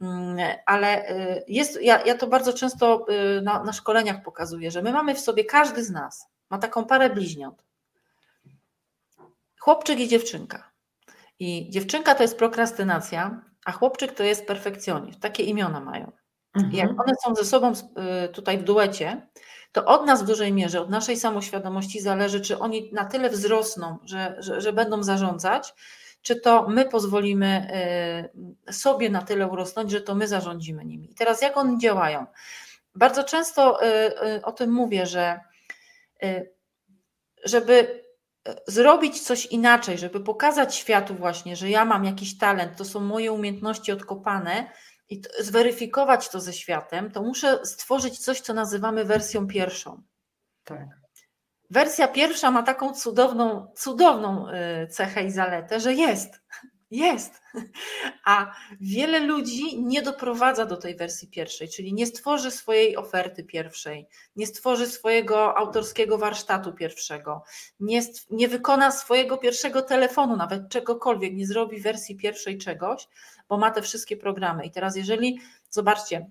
Mm, ale y, jest, ja, ja to bardzo często y, na, na szkoleniach pokazuję, że my mamy w sobie, każdy z nas ma taką parę bliźniąt. Chłopczyk i dziewczynka. I dziewczynka to jest prokrastynacja, a chłopczyk to jest perfekcjonizm. Takie imiona mają. Mhm. Jak one są ze sobą y, tutaj w duecie, to od nas w dużej mierze, od naszej samoświadomości zależy, czy oni na tyle wzrosną, że, że, że będą zarządzać, czy to my pozwolimy y, sobie na tyle urosnąć, że to my zarządzimy nimi. I teraz jak one działają? Bardzo często y, y, o tym mówię, że żeby zrobić coś inaczej, żeby pokazać światu właśnie, że ja mam jakiś talent, to są moje umiejętności odkopane i zweryfikować to ze światem, to muszę stworzyć coś, co nazywamy wersją pierwszą. Tak. Wersja pierwsza ma taką cudowną, cudowną y, cechę i zaletę, że jest. Jest. A wiele ludzi nie doprowadza do tej wersji pierwszej, czyli nie stworzy swojej oferty pierwszej, nie stworzy swojego autorskiego warsztatu pierwszego, nie, nie wykona swojego pierwszego telefonu, nawet czegokolwiek, nie zrobi wersji pierwszej czegoś, bo ma te wszystkie programy. I teraz, jeżeli zobaczcie,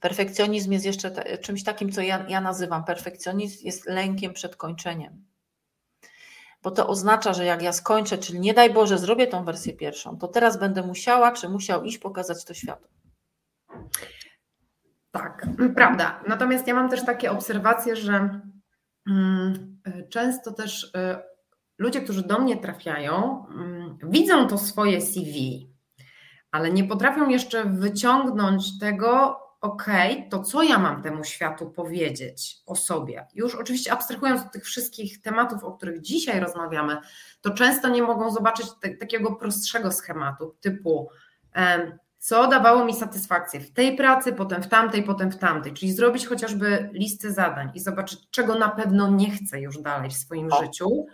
Perfekcjonizm jest jeszcze czymś takim, co ja, ja nazywam perfekcjonizm, jest lękiem przed kończeniem. Bo to oznacza, że jak ja skończę, czyli nie daj Boże, zrobię tą wersję pierwszą, to teraz będę musiała, czy musiał iść pokazać to światu. Tak, prawda. Natomiast ja mam też takie obserwacje, że mm, często też y, ludzie, którzy do mnie trafiają, mm, widzą to swoje CV, ale nie potrafią jeszcze wyciągnąć tego, okej, okay, to co ja mam temu światu powiedzieć o sobie? Już oczywiście abstrahując od tych wszystkich tematów, o których dzisiaj rozmawiamy, to często nie mogą zobaczyć te, takiego prostszego schematu, typu co dawało mi satysfakcję w tej pracy, potem w tamtej, potem w tamtej, czyli zrobić chociażby listę zadań i zobaczyć, czego na pewno nie chcę już dalej w swoim o. życiu,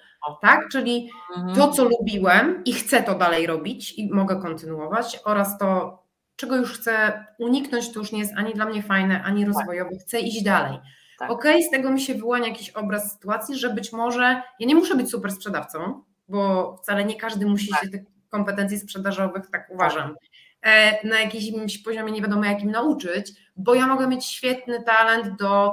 tak? Czyli mhm. to, co lubiłem i chcę to dalej robić i mogę kontynuować, oraz to, czego już chcę uniknąć, to już nie jest ani dla mnie fajne, ani tak. rozwojowe, chcę iść dalej. Tak. Ok, z tego mi się wyłania jakiś obraz sytuacji, że być może ja nie muszę być super sprzedawcą, bo wcale nie każdy musi tak. się tych kompetencji sprzedażowych, tak uważam, e, na jakimś poziomie nie wiadomo jakim nauczyć, bo ja mogę mieć świetny talent do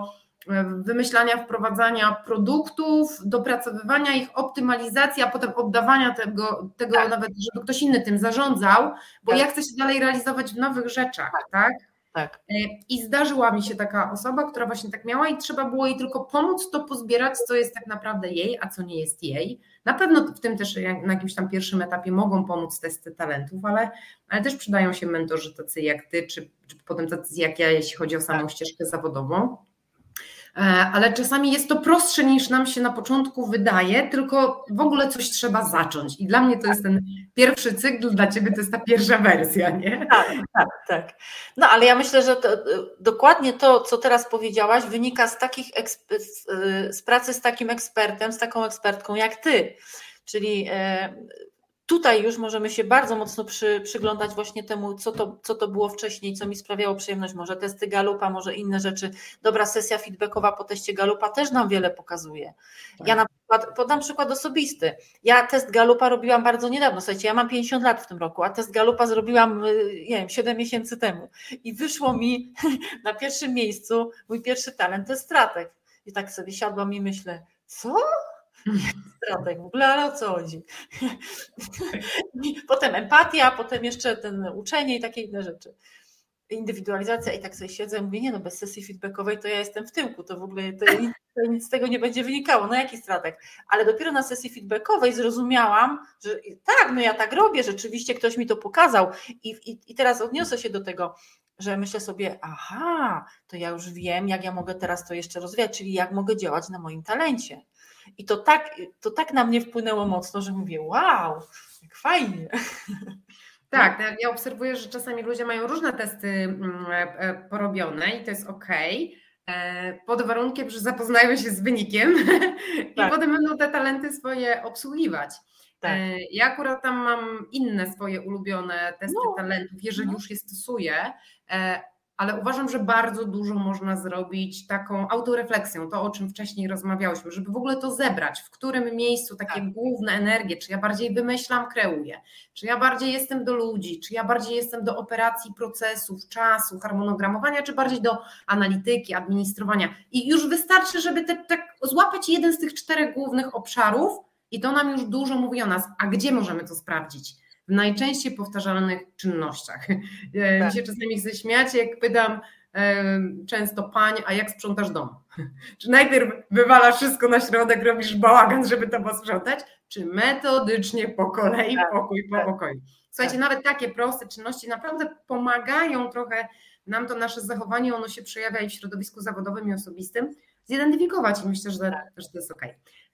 wymyślania, wprowadzania produktów, dopracowywania ich, optymalizacji, a potem oddawania tego, tego tak. nawet, żeby ktoś inny tym zarządzał, bo tak. ja chcę się dalej realizować w nowych rzeczach, tak? tak? Tak. E, I zdarzyła mi się taka osoba, która właśnie tak miała i trzeba było jej tylko pomóc to pozbierać, co jest tak naprawdę jej, a co nie jest jej. Na pewno w tym też na jakimś tam pierwszym etapie mogą pomóc testy talentów, ale, ale też przydają się mentorzy tacy jak ty, czy, czy potem tacy jak ja, jeśli chodzi o samą tak. ścieżkę zawodową. E, ale czasami jest to prostsze niż nam się na początku wydaje, tylko w ogóle coś trzeba zacząć. I dla mnie to jest ten pierwszy cykl, dla ciebie to jest ta pierwsza wersja, nie? Tak, tak, tak. No ale ja myślę, że to, dokładnie to, co teraz powiedziałaś, wynika z takich z pracy z takim ekspertem, z taką ekspertką jak ty. Czyli e, tutaj już możemy się bardzo mocno przy, przyglądać właśnie temu, co to, co to było wcześniej, co mi sprawiało przyjemność, może testy Galupa, może inne rzeczy. Dobra sesja feedbackowa po teście Galupa też nam wiele pokazuje. Tak. Ja na przykład, podam przykład osobisty. Ja test Galupa robiłam bardzo niedawno, słuchajcie, ja mam 50 lat w tym roku, a test Galupa zrobiłam, y, nie wiem, 7 miesięcy temu i wyszło mi na pierwszym miejscu mój pierwszy talent to jest strateg. I tak sobie siadłam i myślę, co? Strateg w ogóle, ale o co chodzi? Potem empatia, potem jeszcze ten uczenie i takie inne rzeczy. Indywidualizacja i tak sobie siedzę i mówię, nie no, bez sesji feedbackowej to ja jestem w tyłku, to w ogóle to nic, to nic z tego nie będzie wynikało, no jaki stratek? Ale dopiero na sesji feedbackowej zrozumiałam, że tak, no ja tak robię, rzeczywiście ktoś mi to pokazał i, i, i teraz odniosę się do tego, że myślę sobie, aha, to ja już wiem, jak ja mogę teraz to jeszcze rozwijać, czyli jak mogę działać na moim talencie. I to tak, to tak na mnie wpłynęło mocno, że mówię, wow, jak fajnie. Tak, no, ja obserwuję, że czasami ludzie mają różne testy mm, e, e, porobione i to jest ok, e, pod warunkiem, że zapoznają się z wynikiem tak. i potem będą te talenty swoje obsługiwać. Tak. Ja akurat tam mam inne swoje ulubione testy no. talentów, jeżeli no. już je stosuję, ale uważam, że bardzo dużo można zrobić taką autorefleksją, to o czym wcześniej rozmawiałyśmy, żeby w ogóle to zebrać, w którym miejscu takie tak. główne energie, czy ja bardziej wymyślam, kreuję, czy ja bardziej jestem do ludzi, czy ja bardziej jestem do operacji, procesów, czasu, harmonogramowania, czy bardziej do analityki, administrowania. I już wystarczy, żeby te, tak złapać jeden z tych czterech głównych obszarów i to nam już dużo mówi o nas. A gdzie możemy to sprawdzić? W najczęściej powtarzalnych czynnościach. E, tak. Mi się czasami chce śmiać, jak pytam często pań, a jak sprzątasz dom? Czy najpierw wywalasz wszystko na środek, robisz bałagan, żeby to posprzątać, czy metodycznie po kolei, tak, pokój po tak. pokoju? Słuchajcie, tak. nawet takie proste czynności naprawdę pomagają trochę nam to nasze zachowanie, ono się przejawia i w środowisku zawodowym i osobistym, zidentyfikować i myślę, że, tak. że to jest ok.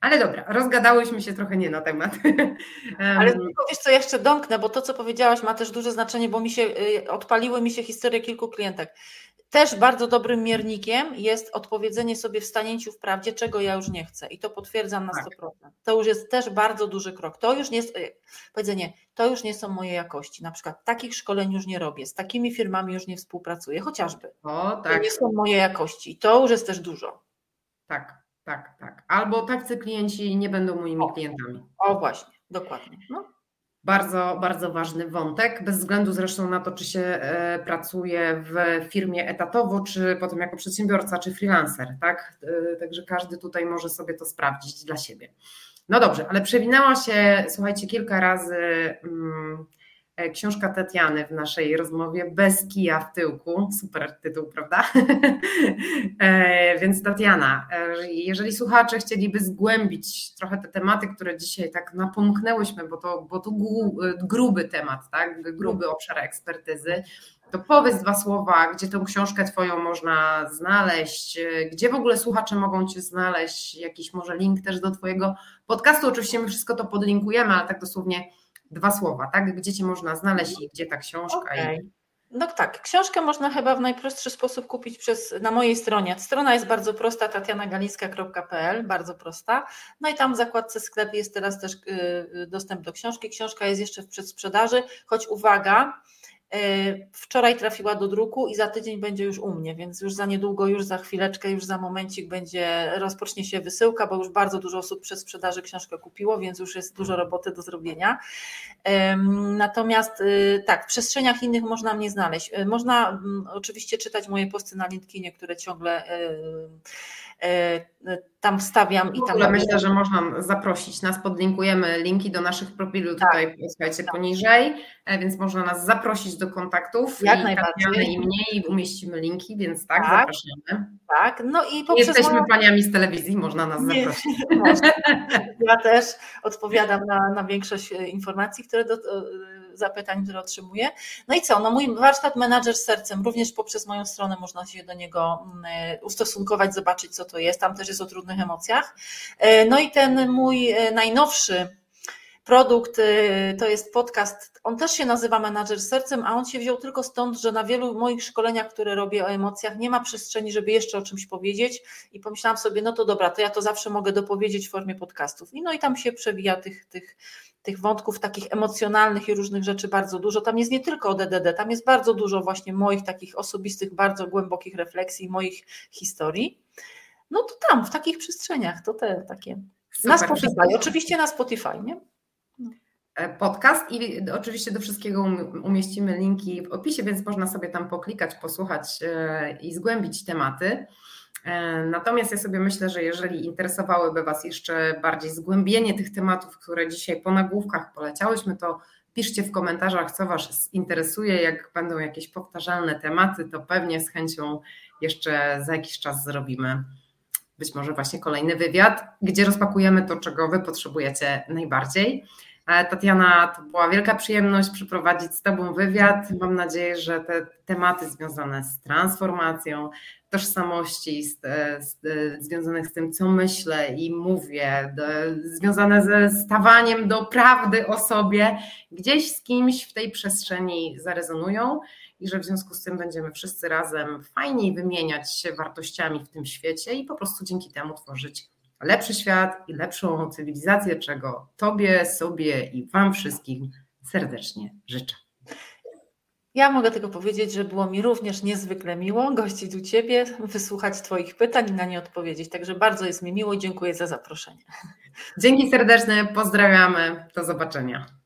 Ale dobra, rozgadałyśmy się trochę nie na temat. Ale wiesz co, jeszcze domknę, bo to, co powiedziałaś, ma też duże znaczenie, bo mi się y, odpaliły mi się historie kilku klientek. Też bardzo dobrym miernikiem jest odpowiedzenie sobie w stanięciu w prawdzie, czego ja już nie chcę. I to potwierdzam na 100%. Tak. To już jest też bardzo duży krok. To już nie jest, y, powiedzenie, to już nie są moje jakości. Na przykład takich szkoleń już nie robię, z takimi firmami już nie współpracuję, chociażby. O, tak. To nie są moje jakości. To już jest też dużo. Tak, tak, tak. Albo tacy klienci nie będą moimi o, klientami. O właśnie, dokładnie. No. Bardzo, bardzo ważny wątek, bez względu zresztą na to, czy się e, pracuje w firmie etatowo, czy potem jako przedsiębiorca, czy freelancer, tak? E, także każdy tutaj może sobie to sprawdzić dla siebie. No dobrze, ale przewinęła się, słuchajcie, kilka razy mm, książka Tatiany w naszej rozmowie Bez kija w tyłku. Super tytuł, prawda? E, więc Tatiana, e, jeżeli słuchacze chcieliby zgłębić trochę te tematy, które dzisiaj tak napomknęłyśmy, bo to, bo to gruby temat, tak? gruby obszar ekspertyzy, to powiedz dwa słowa, gdzie tę książkę Twoją można znaleźć, gdzie w ogóle słuchacze mogą Cię znaleźć, jakiś może link też do Twojego podcastu. Oczywiście my wszystko to podlinkujemy, ale tak dosłownie dwa słowa, tak? Gdzie cię można znaleźć i gdzie ta książka? Okay. I... No tak, książkę można chyba w najprostszy sposób kupić przez, na mojej stronie. Strona jest bardzo prosta, tatianagalińska.pl, bardzo prosta. No i tam w zakładce sklep jest teraz też y, y, dostęp do książki. Książka jest jeszcze w przedsprzedaży, choć uwaga, Wczoraj trafiła do druku i za tydzień będzie już u mnie, więc już za niedługo, już za chwileczkę, już za momencik będzie, rozpocznie się wysyłka, bo już bardzo dużo osób przez sprzedaży książkę kupiło, więc już jest dużo roboty do zrobienia. Natomiast y, tak, w przestrzeniach innych można mnie znaleźć. Y, można mm, oczywiście czytać moje posty na LinkedInie, które ciągle y, tam wstawiam i tam. Myślę, że można zaprosić nas, podlinkujemy linki do naszych profili tak, tutaj, słuchajcie, tak. poniżej, e, więc można nas zaprosić do kontaktów. Jak i najbardziej. I mnie i umieścimy linki, więc tak, tak zapraszamy. Tak, no i poprzez Jesteśmy paniami z telewizji, można nas Nie, zaprosić. Ja też odpowiadam na, na większość e, informacji, które do, e, zapytań, które otrzymuję. No i co? No mój warsztat Menadżer z sercem, również poprzez moją stronę można się do niego mm, ustosunkować, zobaczyć co to jest. Tam też jest o trudnych emocjach. E, no i ten mój najnowszy produkt, to jest podcast, on też się nazywa Menadżer sercem, a on się wziął tylko stąd, że na wielu moich szkoleniach, które robię o emocjach, nie ma przestrzeni, żeby jeszcze o czymś powiedzieć i pomyślałam sobie, no to dobra, to ja to zawsze mogę dopowiedzieć w formie podcastów. I no i tam się przewija tych, tych, tych wątków takich emocjonalnych i różnych rzeczy bardzo dużo. Tam jest nie tylko o DDD, tam jest bardzo dużo właśnie moich takich osobistych, bardzo głębokich refleksji, moich historii. No to tam, w takich przestrzeniach, to te takie. Super, na Spotify, oczywiście na Spotify, nie? E, podcast i oczywiście do wszystkiego um, umieścimy linki w opisie, więc można sobie tam poklikać, posłuchać e, i zgłębić tematy. E, natomiast ja sobie myślę, że jeżeli interesowałyby Was jeszcze bardziej zgłębienie tych tematów, które dzisiaj po nagłówkach poleciałyśmy, to piszcie w komentarzach, co Was interesuje. Jak będą jakieś powtarzalne tematy, to pewnie z chęcią jeszcze za jakiś czas zrobimy być może właśnie kolejny wywiad, gdzie rozpakujemy to, czego Wy potrzebujecie najbardziej. E, Tatiana, to była wielka przyjemność przeprowadzić z Tobą wywiad. Mam nadzieję, że te tematy związane z transformacją, tożsamości, z, z, związanych z tym, co myślę i mówię, do, związane ze stawaniem do prawdy o sobie, gdzieś z kimś w tej przestrzeni zarezonują i że w związku z tym będziemy wszyscy razem fajniej wymieniać się wartościami w tym świecie i po prostu dzięki temu tworzyć lepszy świat i lepszą cywilizację, czego Tobie, sobie i Wam wszystkim serdecznie życzę. Ja mogę tylko powiedzieć, że było mi również niezwykle miło gościć u Ciebie, wysłuchać Twoich pytań i na nie odpowiedzieć. Także bardzo jest mi miło i dziękuję za zaproszenie. Dzięki serdeczne, pozdrawiamy, do zobaczenia.